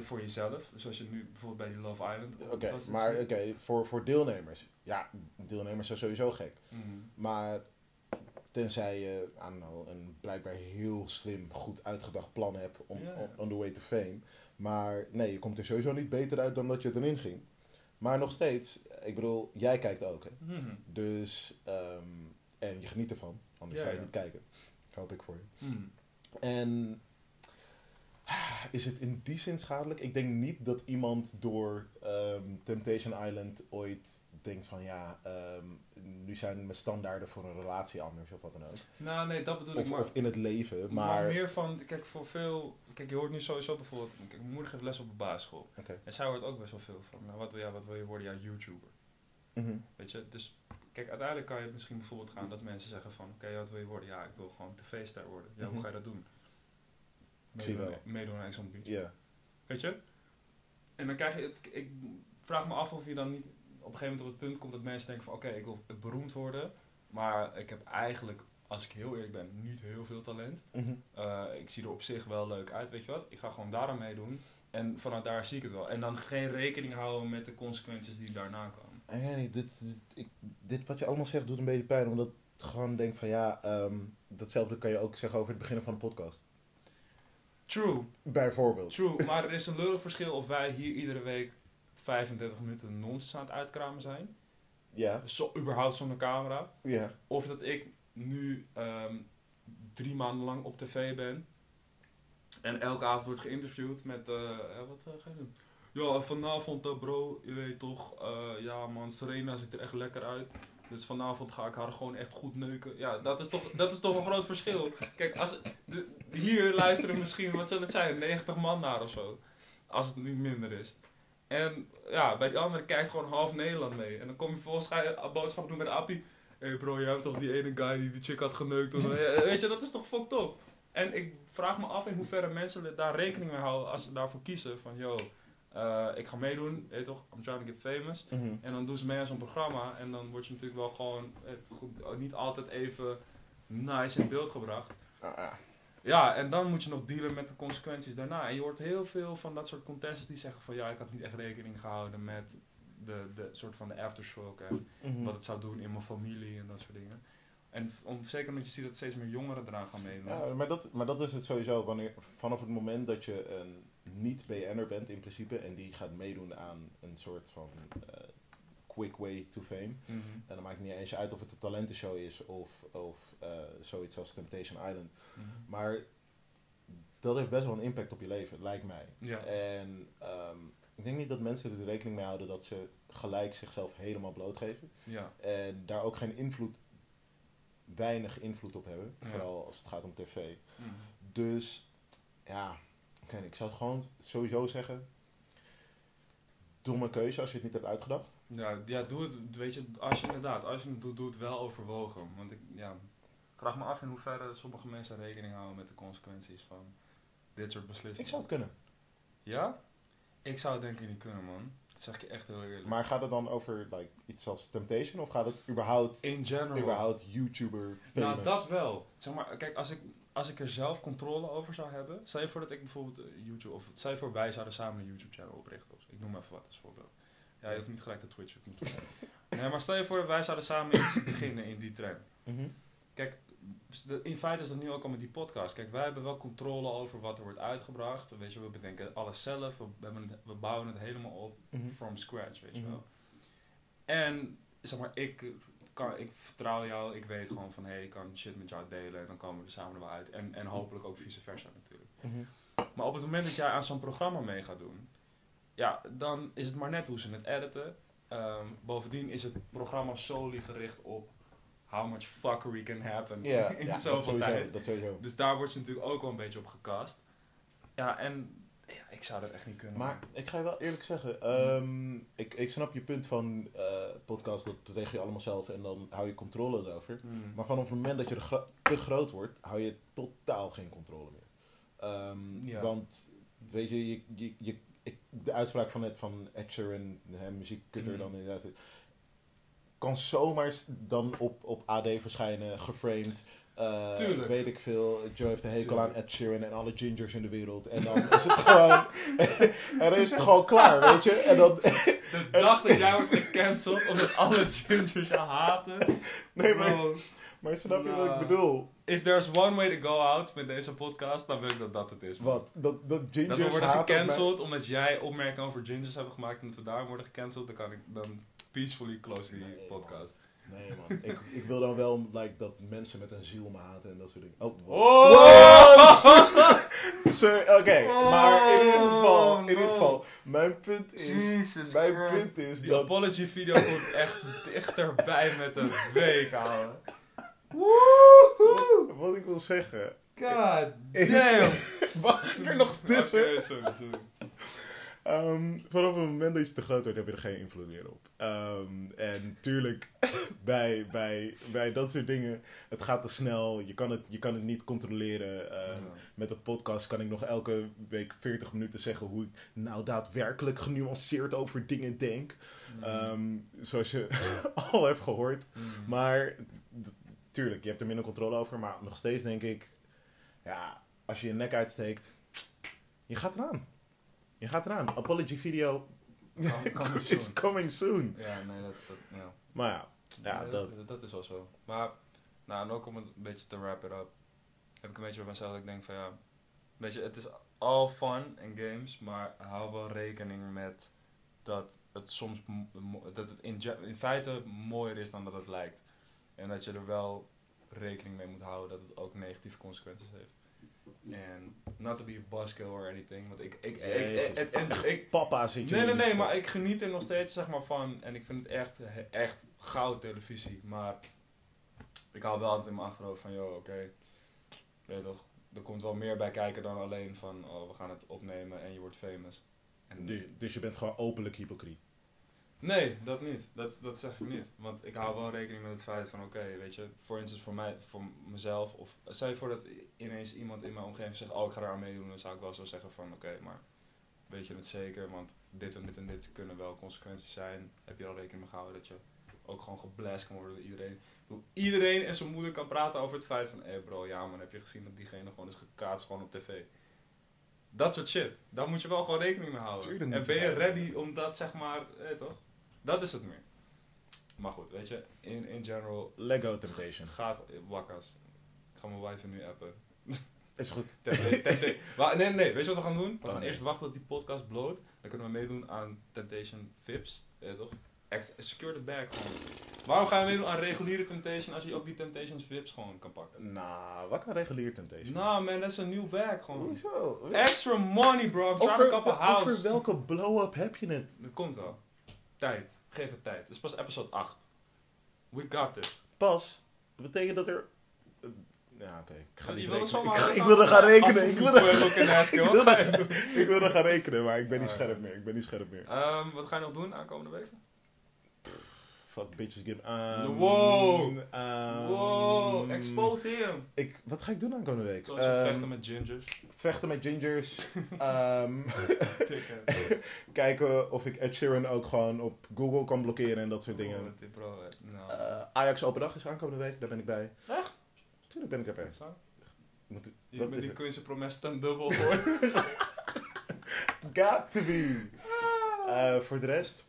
Voor jezelf, zoals je nu bijvoorbeeld bij die Love Island... Oké, maar oké, voor, voor deelnemers. Ja, deelnemers zijn sowieso gek. Mhm. Maar tenzij je, I don't know, een blijkbaar heel slim, goed uitgedacht plan hebt om, on, on the way to fame. Maar nee, je komt er sowieso niet beter uit dan dat je erin ging. Maar nog steeds, ik bedoel, jij kijkt ook hè. Mhm. Dus, ehm, en je geniet ervan. Anders Ja, zou je ja. niet kijken. Hoop ik voor je. Mhm. En is het in die zin schadelijk? Ik denk niet dat iemand door ehm, Temptation Island ooit denkt van ja, ehm, nu zijn mijn standaarden voor een relatie anders of wat dan ook. Nou, nee, dat bedoel ik Of, maar. of in het leven, Maar, maar... meer van, kijk, voor veel... Kijk, je hoort nu sowieso bijvoorbeeld... Kijk, mijn moeder geeft les op een basisschool. Oké. En zij hoort ook best wel veel van, nou, wat wil, ja, wat wil je worden? Ja, YouTuber. Mhm. Weet je, dus... Kijk, uiteindelijk kan je misschien bijvoorbeeld gaan dat mensen zeggen van... Oké, wat wil je worden? Ja, ik wil gewoon tv-ster worden. Ja, hoe Mhm. ga je dat doen? Meedoen, aan Ex on the Beach. Ja. Weet je? En dan krijg je... Het, ik vraag me af of je dan niet op een gegeven moment op het punt komt dat mensen denken van... Oké, ik wil beroemd worden. Maar ik heb eigenlijk, als ik heel eerlijk ben, niet heel veel talent. Uh, ik zie er op zich wel leuk uit, weet je wat? Ik ga gewoon daar aan meedoen. En vanuit daar zie ik het wel. En dan geen rekening houden met de consequenties die daarna komen. Weet niet, dit, dit, ik, dit wat je allemaal zegt doet een beetje pijn, omdat ik gewoon denk van ja, ehm, datzelfde kan je ook zeggen over het beginnen van de podcast. True, Bijvoorbeeld. true. Maar er is een lullig verschil of wij hier iedere week 35 minuten nonsens aan het uitkramen zijn. Ja, Zo, überhaupt zonder camera. ja. Of dat ik nu ehm, drie maanden lang op tv ben. En elke avond wordt geïnterviewd met, eh, eh, wat eh, ga je doen? Ja, vanavond eh, bro, je weet toch, eh, ja man, Serena ziet er echt lekker uit. Dus vanavond ga ik haar gewoon echt goed neuken. Ja, dat is toch, dat is toch een groot verschil. Kijk, als, de, hier luisteren misschien, wat zal het zijn, 90 man naar of zo. Als het niet minder is. En ja, bij die andere kijkt gewoon half Nederland mee. En dan kom je vervolgens ga je een boodschap doen met Appie. Hé hey bro, jij hebt toch die ene guy die die chick had geneukt of zo. Ja, Weet je, dat is toch fucked up. En ik vraag me af in hoeverre mensen daar rekening mee houden als ze daarvoor kiezen. Van, yo, eh, ik ga meedoen, weet je toch, I'm trying to get famous. Mhm. En dan doen ze mee aan zo'n programma. En dan word je natuurlijk wel gewoon het, goed, niet altijd even nice in beeld gebracht. Ah, ah. Ja, en dan moet je nog dealen met de consequenties daarna. En je hoort heel veel van dat soort contestants die zeggen van... Ja, ik had niet echt rekening gehouden met de, de soort van de aftershock en Mhm. wat het zou doen in mijn familie en dat soort dingen. En om, zeker omdat je ziet dat steeds meer jongeren eraan gaan meedoen. Ja, maar dat, maar dat is het sowieso. Wanneer, vanaf het moment dat je een niet-BN'er bent in principe en die gaat meedoen aan een soort van eh, quick way to fame. Mhm. En dan maakt het niet eens uit of het een talentenshow is of, of eh, zoiets als Temptation Island. Mhm. Maar dat heeft best wel een impact op je leven, lijkt mij. Ja. En ehm, ik denk niet dat mensen er rekening mee houden dat ze gelijk zichzelf helemaal blootgeven. Ja. En daar ook geen invloed, weinig invloed op hebben. Ja. Vooral als het gaat om tv. Mhm. Dus ja, ik zou gewoon sowieso zeggen: domme keuze als je het niet hebt uitgedacht. Ja, ja, doe het, weet je, als je inderdaad, als je het doet, doe het wel overwogen. Want ik, ja, vraag me af in hoeverre sommige mensen rekening houden met de consequenties van dit soort beslissingen. Ik zou het kunnen. Ja? Ik zou het denk ik niet kunnen, man. Dat zeg ik je echt heel eerlijk. Maar gaat het dan over like, iets als Temptation of gaat het überhaupt, in general. überhaupt YouTuber famous? Nou, dat wel. Zeg maar, kijk, als ik, als ik er zelf controle over zou hebben. Stel je voor dat ik bijvoorbeeld eh, YouTube, of stel je voor wij zouden samen een YouTube-channel oprichten. Of, ik noem even wat als voorbeeld. Ja, je hoeft niet gelijk te Twitch. Nee, maar stel je voor wij zouden samen iets beginnen in die trend. Mhm. Kijk, in feite is dat nu ook al met die podcast. Kijk, wij hebben wel controle over wat er wordt uitgebracht. Weet je, we bedenken alles zelf. We, het, we bouwen het helemaal op Mhm. from scratch, weet je Mhm. wel. En, zeg maar, ik, kan, ik vertrouw jou. Ik weet gewoon van, hé, hey, ik kan shit met jou delen. En dan komen we er samen wel uit. En, en hopelijk ook vice versa natuurlijk. Maar op het moment dat jij aan zo'n programma mee gaat doen, ja, dan is het maar net hoe ze het editen. Ehm, bovendien is het programma solely gericht op how much fuckery can happen Ja, in ja dat, zoveel sowieso, tijd. dat sowieso. Dus daar wordt ze natuurlijk ook wel een beetje op gecast. Ja, en ja, ik zou dat echt niet kunnen. Maar ik ga je wel eerlijk zeggen, ehm, ik, ik snap je punt van eh, podcast, dat regel je allemaal zelf en dan hou je controle erover. Hmm. Maar vanaf het moment dat je er gro- te groot wordt, hou je totaal geen controle meer. Ehm, Ja. Want, weet je, je, je, de uitspraak van net van Ed Sheeran, muziekkutter Mhm. dan inderdaad, kan zomaar dan op, op AD verschijnen, geframed. eh, Tuurlijk. Weet ik veel. Joe heeft een hekel Tuurlijk. aan Ed Sheeran en alle gingers in de wereld. En dan is het gewoon... en dan is het gewoon klaar, weet je. En dan... De dag dat jij wordt gecanceld omdat alle gingers je haten. Nee, maar, Bro, maar snap je wat Nou. ik bedoel? if there's one way to go out met deze podcast, dan weet ik dat dat het is. man. Wat? Dat, dat gingers Dat we worden gecanceld omdat jij opmerkingen over gingers hebben gemaakt en dat we daar worden gecanceld, dan kan ik dan peacefully close die Nee, podcast. Nee man, ik, ik wil dan wel like, dat mensen met een ziel me haten en dat soort dingen. Oh? Oh! Sorry, oké. Maar in ieder geval, in ieder no. geval, mijn punt is, Jesus mijn Christ. punt is Die dat... apology video komt echt dichterbij met een week, ouwe. Wat ik wil zeggen, God is... Mag ik er nog tussen? Sorry, sorry. Ehm, vanaf het moment dat je te groot wordt, heb je er geen invloed meer op. Ehm, en tuurlijk, bij, bij, bij dat soort dingen, het gaat te snel. Je kan het, je kan het niet controleren. Ehm, Met een podcast kan ik nog elke week 40 minuten zeggen hoe ik nou daadwerkelijk genuanceerd over dingen denk. Mm. Ehm, zoals je al hebt gehoord. Mm. Maar tuurlijk, je hebt er minder controle over. Maar nog steeds denk ik, ja, als je je nek uitsteekt, je gaat eraan. Je gaat eraan. Apology video coming is soon. coming soon. Ja, nee, dat, dat, ja. Maar ja, ja Nee, dat. dat, dat is wel zo. Maar, nou, en ook om het een beetje te wrap it up, heb ik een beetje bij mezelf dat ik denk van ja, weet je, het is all fun en games, maar hou wel rekening met dat het soms, dat het in feite mooier is dan dat het lijkt. En dat je er wel rekening mee moet houden dat het ook negatieve consequenties heeft. En not to be a buzzkill or anything, want ik, ik, ik, ik, ik, Papa zit je Nee, nee, nee, maar ik geniet er nog steeds zeg maar, van. En ik vind het echt, echt goud televisie. Maar ik hou wel altijd in mijn achterhoofd van, joh, oké. weet je toch, er komt wel meer bij kijken dan alleen van, oh, we gaan het opnemen en je wordt famous. En Dus, dus je bent gewoon openlijk hypocriet. Nee, dat niet. Dat, dat zeg ik niet. Want ik hou wel rekening met het feit van, oké, weet je, voor instance voor mij, voor mezelf, of stel je voor dat ineens iemand in mijn omgeving zegt, oh, ik ga eraan meedoen, dan zou ik wel zo zeggen van, oké, maar weet je het zeker, want dit en dit en dit kunnen wel consequenties zijn. Heb je al rekening mee gehouden dat je ook gewoon geblast kan worden door iedereen. Bedoel, Iedereen en zijn moeder kan praten over het feit van, hé hey bro, ja man, heb je gezien dat diegene gewoon is gekaatst gewoon op tv. Dat soort shit. Daar moet je wel gewoon rekening mee houden. En ben je ready om dat zeg maar, eh, toch? Dat is het meer. Maar goed, weet je, in, in general, Lego Temptation. gaat wakkas. Ik ga mijn wife nu appen. Is goed. Tempt- Tempt- Wa- nee, nee, weet je wat we gaan doen? We Oh, gaan nee. eerst wachten tot die podcast bloot. Dan kunnen we meedoen aan Temptation Vips. Weet je toch? Ex secure the bag gewoon. Waarom ga je meedoen aan reguliere Temptation als je ook die Temptations Vips gewoon kan pakken? Nou, wat kan regulier Temptation? Nou man, dat is een nieuw bag gewoon. Hoezo? Extra money bro, I'm trying Over, to a house. over welke blow-up heb je het? Dat komt wel. Tijd. Geef het tijd. Het is pas episode 8. We got this. Pas, dat betekent dat er... Ja, oké. Ik ga niet wilde rekenen. zomaar- Ik, ik wilde gaan rekenen. Ik wilde, Afvoer- ook in Haskell. ik, gaan rekenen, maar ik ben niet Ah, scherp meer. Ik ben niet scherp meer. Ehm, wat ga je nog doen aankomende week? Fuck bitches give... Wow. wow, expose him. Ik, wat ga ik doen aankomende week? Zoals Ehm, vechten met gingers. vechten met gingers. Ehm, kijken of ik Ed Sheeran ook gewoon op Google kan blokkeren en dat soort dingen. Oh, bro, eh, nou. Eh, Ajax Open Dag is aankomende week, daar ben ik bij. Echt? Tuurlijk ben ik erbij. Moet, Je is die? Queen's Promes ten dubbel hoor. Got to be. Eh, voor de rest,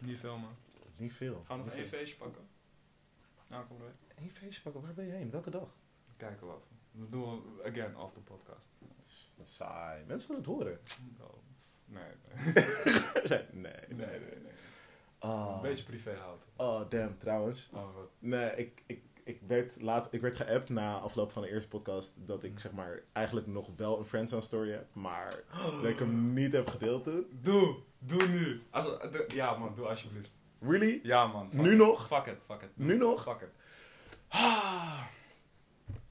Niet veel man. niet veel. Gaan we nog één feestje pakken? Nou, kom erbij. Eén feestje pakken, waar ben je heen? Welke dag? Kijken we even. Dat doen we again the podcast. Dat is, dat is saai. Mensen willen het horen. Bro. Nee, nee. Zij- nee, Nee, nee, nee. Ah. Een beetje privé houden. Oh, damn, trouwens. Oh, wat. Nee, ik, ik, ik, werd laatst, ik werd geappt na afloop van de eerste podcast dat ik zeg maar eigenlijk nog wel een Friendzone story heb, maar dat ik hem niet heb gedeeld toen. Doe! Doe nu! Als, de- ja man, doe alsjeblieft. Really? Ja man. Nu it. nog? Fuck it, fuck it. Nu nog? Fuck it.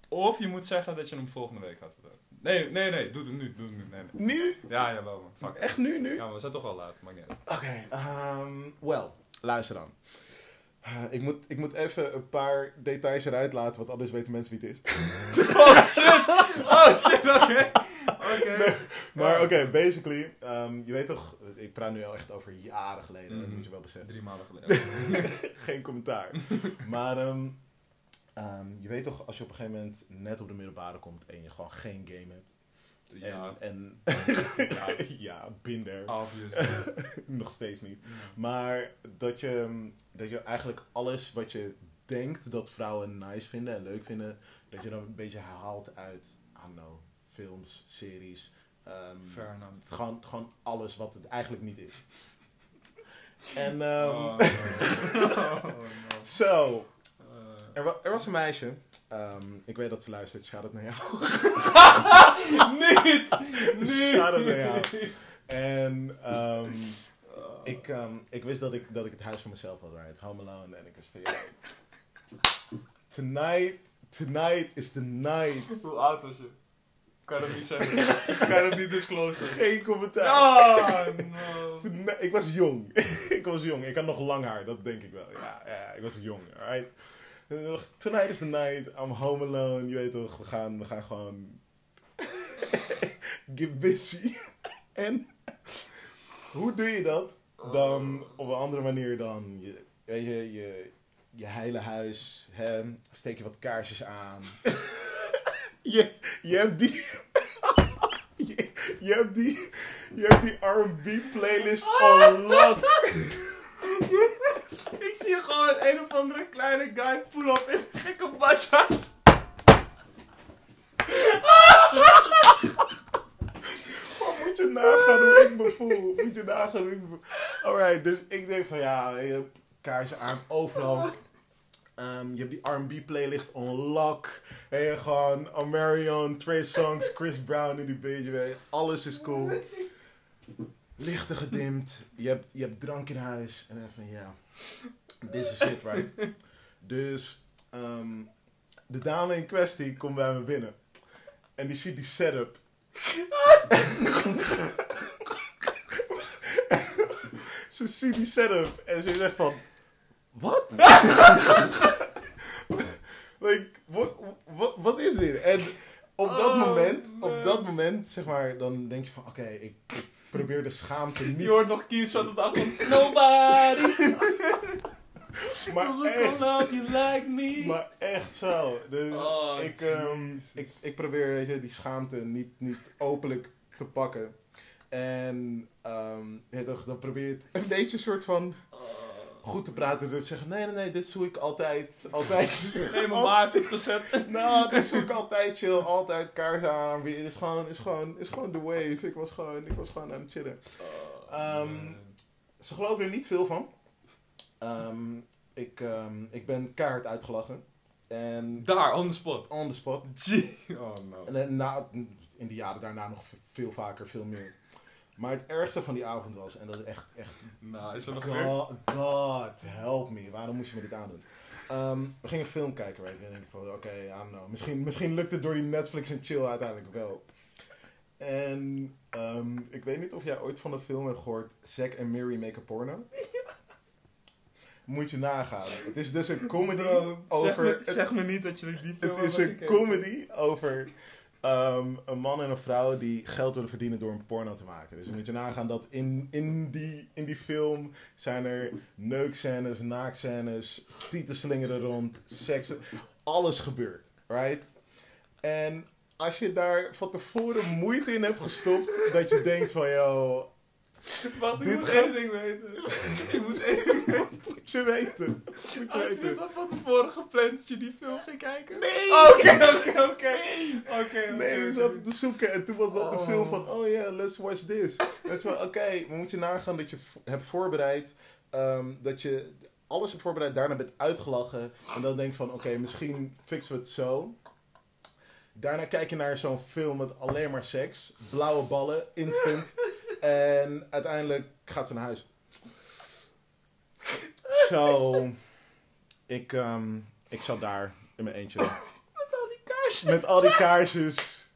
Of je moet zeggen dat je hem volgende week gaat vertellen. Nee, nee, nee. Doe het nu. Doe het nu. Nee, nee. Nu? Ja, jawel man. Fuck it. Echt nu, nu? Ja, maar we zijn toch al laat. Maakt niet uit. Oké, ehm well, luister dan. Eh, ik, moet, ik moet even een paar details eruit laten, want anders weten mensen wie het is. Oh shit! Oh shit, oké. Oké. Maar oké, basically, ehm, je weet toch, ik praat nu al echt over jaren geleden, dat moet je wel beseffen. Drie maanden geleden. Geen commentaar. maar ehm, ehm, je weet toch, als je op een gegeven moment net op de middelbare komt en je gewoon geen game hebt. Ja. En, Ja. en ja, binder. Nog steeds niet. Maar dat je, dat je eigenlijk alles wat je denkt dat vrouwen nice vinden en leuk vinden, dat je dan een beetje haalt uit, I don't know, films, series. ehm, Fair enough. gewoon, gewoon alles wat het eigenlijk niet is. En ehm Oh, no. Oh, no. zo, Eh, er, wa- er was een meisje. ehm, ik weet dat ze luistert. Shout out naar jou. niet! Niet! Shout out naar jou. En ehm, ik, ehm, ik wist dat ik, dat ik het huis voor mezelf had, right? Home alone. En ik was van. Tonight, tonight is the night. Hoe oud was je? Kan het niet zeggen. kan het niet disclosen. Geen commentaar. Oh, no. Ik was jong. ik was jong. Ik had nog lang haar, dat denk ik wel. Ja, ja ik was jong, alright? Tonight is the night. I'm home alone. Je weet toch, we gaan, we gaan gewoon... Get busy. en hoe doe je dat? Dan op een andere manier dan... Je, weet je, je, je hele huis, hè, steek je wat kaarsjes aan. je, je hebt die... je, je hebt die... Je hebt die R&B playlist on lock. Ik zie gewoon een of andere kleine guy pull up in gekke badjas. Moet je nagaan hoe ik me voel. Moet je nagaan hoe ik me. Alright, dus ik denk van ja, hebt kaarsen aan overal. Ehm, je hebt die R&B playlist on lock. En je gewoon Omarion, Trey Songs, Chris Brown in die beetje. Alles is cool. Lichten gedimd. Je hebt, je hebt drank in huis. En dan van ja, this is it, right? Dus ehm, de dame in kwestie komt bij me binnen. En die ziet die setup. ze ziet die setup en ze zegt van... Wat? like, wat, is dit? En op dat Oh, moment, man. op dat moment, zeg maar, dan denk je van... Oké, ik, ik probeer de schaamte niet... Je hoort nog kies van het achtergrond. Nobody Maar echt, love you like me. maar echt zo. Dus Oh, ik, ehm, ik, ik probeer weet je, die schaamte niet, niet openlijk te pakken. En ehm, ja, dan, dan probeer je het een beetje een soort van goed te praten. Door te zeggen, nee, nee, nee, dit zoek ik altijd. Altijd. Nee, mijn ma heeft gezet. Nou, dit zoek ik altijd chill. Altijd kaars aan. Het is gewoon, is gewoon, is gewoon the wave. Ik was gewoon, ik was gewoon aan het chillen. Ehm, Ze geloven er niet veel van. Ehm, ik, ehm, ik ben kaart uitgelachen. En Daar, on the spot. on the spot. Gee. Oh no. En na, in de jaren daarna nog veel vaker, veel meer. Maar het ergste van die avond was, en dat is echt, echt Nou, is er nog meer? God, God, help me. Waarom moest je me dit aandoen? Ehm, we gingen een film kijken, weet je. En ik van, oké, I don't know. Misschien, misschien lukt het door die Netflix en chill uiteindelijk wel. En ehm, ik weet niet of jij ooit van de film hebt gehoord, Zack en Mary Make a Porno. Moet je nagaan. Het is dus een comedy Bro, over... zeg, me, het- zeg me niet dat je die film het is een comedy over ehm, een man en een vrouw die geld willen verdienen door een porno te maken. Dus moet je nagaan dat in, in, die, in die film zijn er neukscènes, naakscènes, tietenslingeren rond, seks, alles gebeurt. Right? En als je daar van tevoren moeite in hebt gestopt, dat je denkt van, yo, Wat, ik Dit moet gaat- één ding weten. ik moet één ding moet je weten. Moet je Had je weten. het al van tevoren gepland dat je die film ging kijken? Nee! Oké, oké, oké. Oké, Nee, we oké, zaten oké. te zoeken en toen was dat de Oh. film van, oh yeah, let's watch this. Dat is oké, maar moet je nagaan dat je v- hebt voorbereid, ehm, dat je alles hebt voorbereid, daarna bent uitgelachen en dan denk van, oké, misschien fixen we het zo. Daarna kijk je naar zo'n film met alleen maar seks, blauwe ballen, instant. En uiteindelijk gaat ze naar huis. Zo, ik, ehm, ik zat daar in mijn eentje. Met al die kaarsjes. Met al die kaarsjes.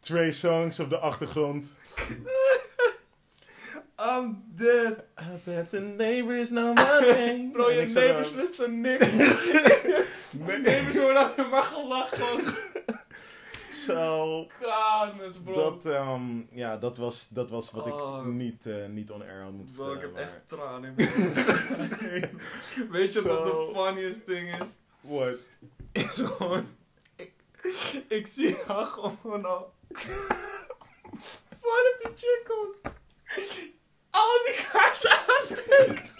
Trey Songs op de achtergrond. I'm dead. I bet the neighbors know my name. Bro, je neighbors wisten niks. Nee, Neighbors worden alleen maar gelachen. Zo. Kanus, bro. Dat, ehm, ja, dat, was, dat was wat Oh. ik niet, eh, niet on air had moeten Bro, ik vertellen. heb maar- echt tranen in mijn. Weet je wat Zo. de funniest thing is? What? Is gewoon... Ik, ik zie haar gewoon al... Voordat die chick komt... Al die kaarsen aansteken.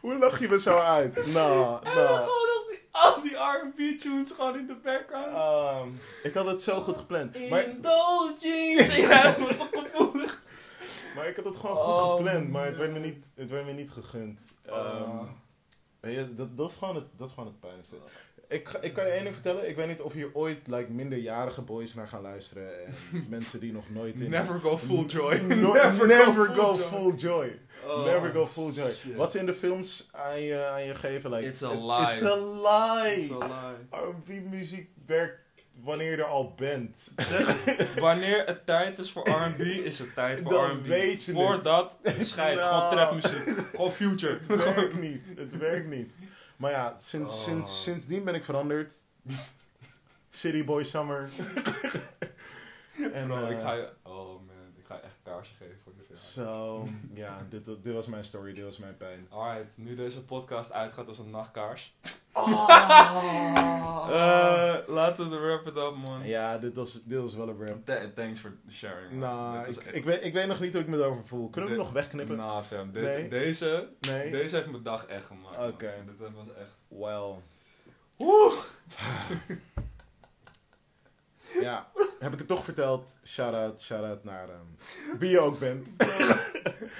Hoe lach je me zo uit? Nou, nou. Al die R&B tunes gewoon in de background. Ehm, ik had het zo goed gepland. Maar, Indulgence. Ja, dat was zo gevoelig. maar ik had het gewoon goed Oh, gepland, maar het werd me niet, het werd me niet gegund. Ehm, Je, dat, dat, is gewoon het, dat is gewoon het pijnlijkste. Ik, ik kan je één ding vertellen. Ik weet niet of hier ooit like, minderjarige boys naar gaan luisteren. En mensen die nog nooit in... Never go full joy. No- never, go, full, joy. Oh, never go full joy. shit. Wat ze in de films aan je, aan je geven... Like, It's a lie. It's a lie. It's a lie. R&B muziek werkt wanneer je er al bent. Wanneer het tijd is voor R&B, is het tijd voor R&B. weet je Voordat, scheid. Nou. Gewoon trapmuziek. Gewoon future. Het werkt niet. Het werkt niet. Maar ja, sinds, Oh. sinds, sindsdien ben ik veranderd. City Boy Summer. en, Bro, eh, ik ga je... Oh man, ik ga je echt kaarsen geven voor je film. Zo, ja, dit, dit was mijn story, dit was mijn pijn. Alright, nu deze podcast uitgaat als een nachtkaars. Ah. Eh, laten we wrap it up, man. ja, dit was, dit was wel een rap. Th- thanks for sharing. man. Nou, ik, is echt- ik, weet, ik weet nog niet hoe ik me erover voel. Kunnen we nog wegknippen? Nou, fam. dit- Nee? Deze, nee? deze heeft mijn dag echt gemaakt. man. Oké. Dit dit was echt... Well. Woe! Ja, heb ik het toch verteld? Shout-out, shout-out naar ehm, wie je ook bent.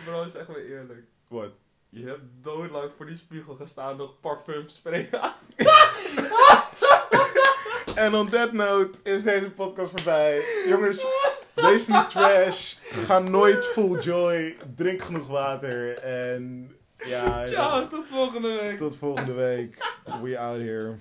Bro, zeg maar eerlijk. What? Je hebt doodlang voor die spiegel gestaan nog parfum sprayen aan. En on that note is deze podcast voorbij. Jongens, wees niet trash. Ga nooit full joy. Drink genoeg water. En ja, Ciao, tot volgende week. tot volgende week. We out here.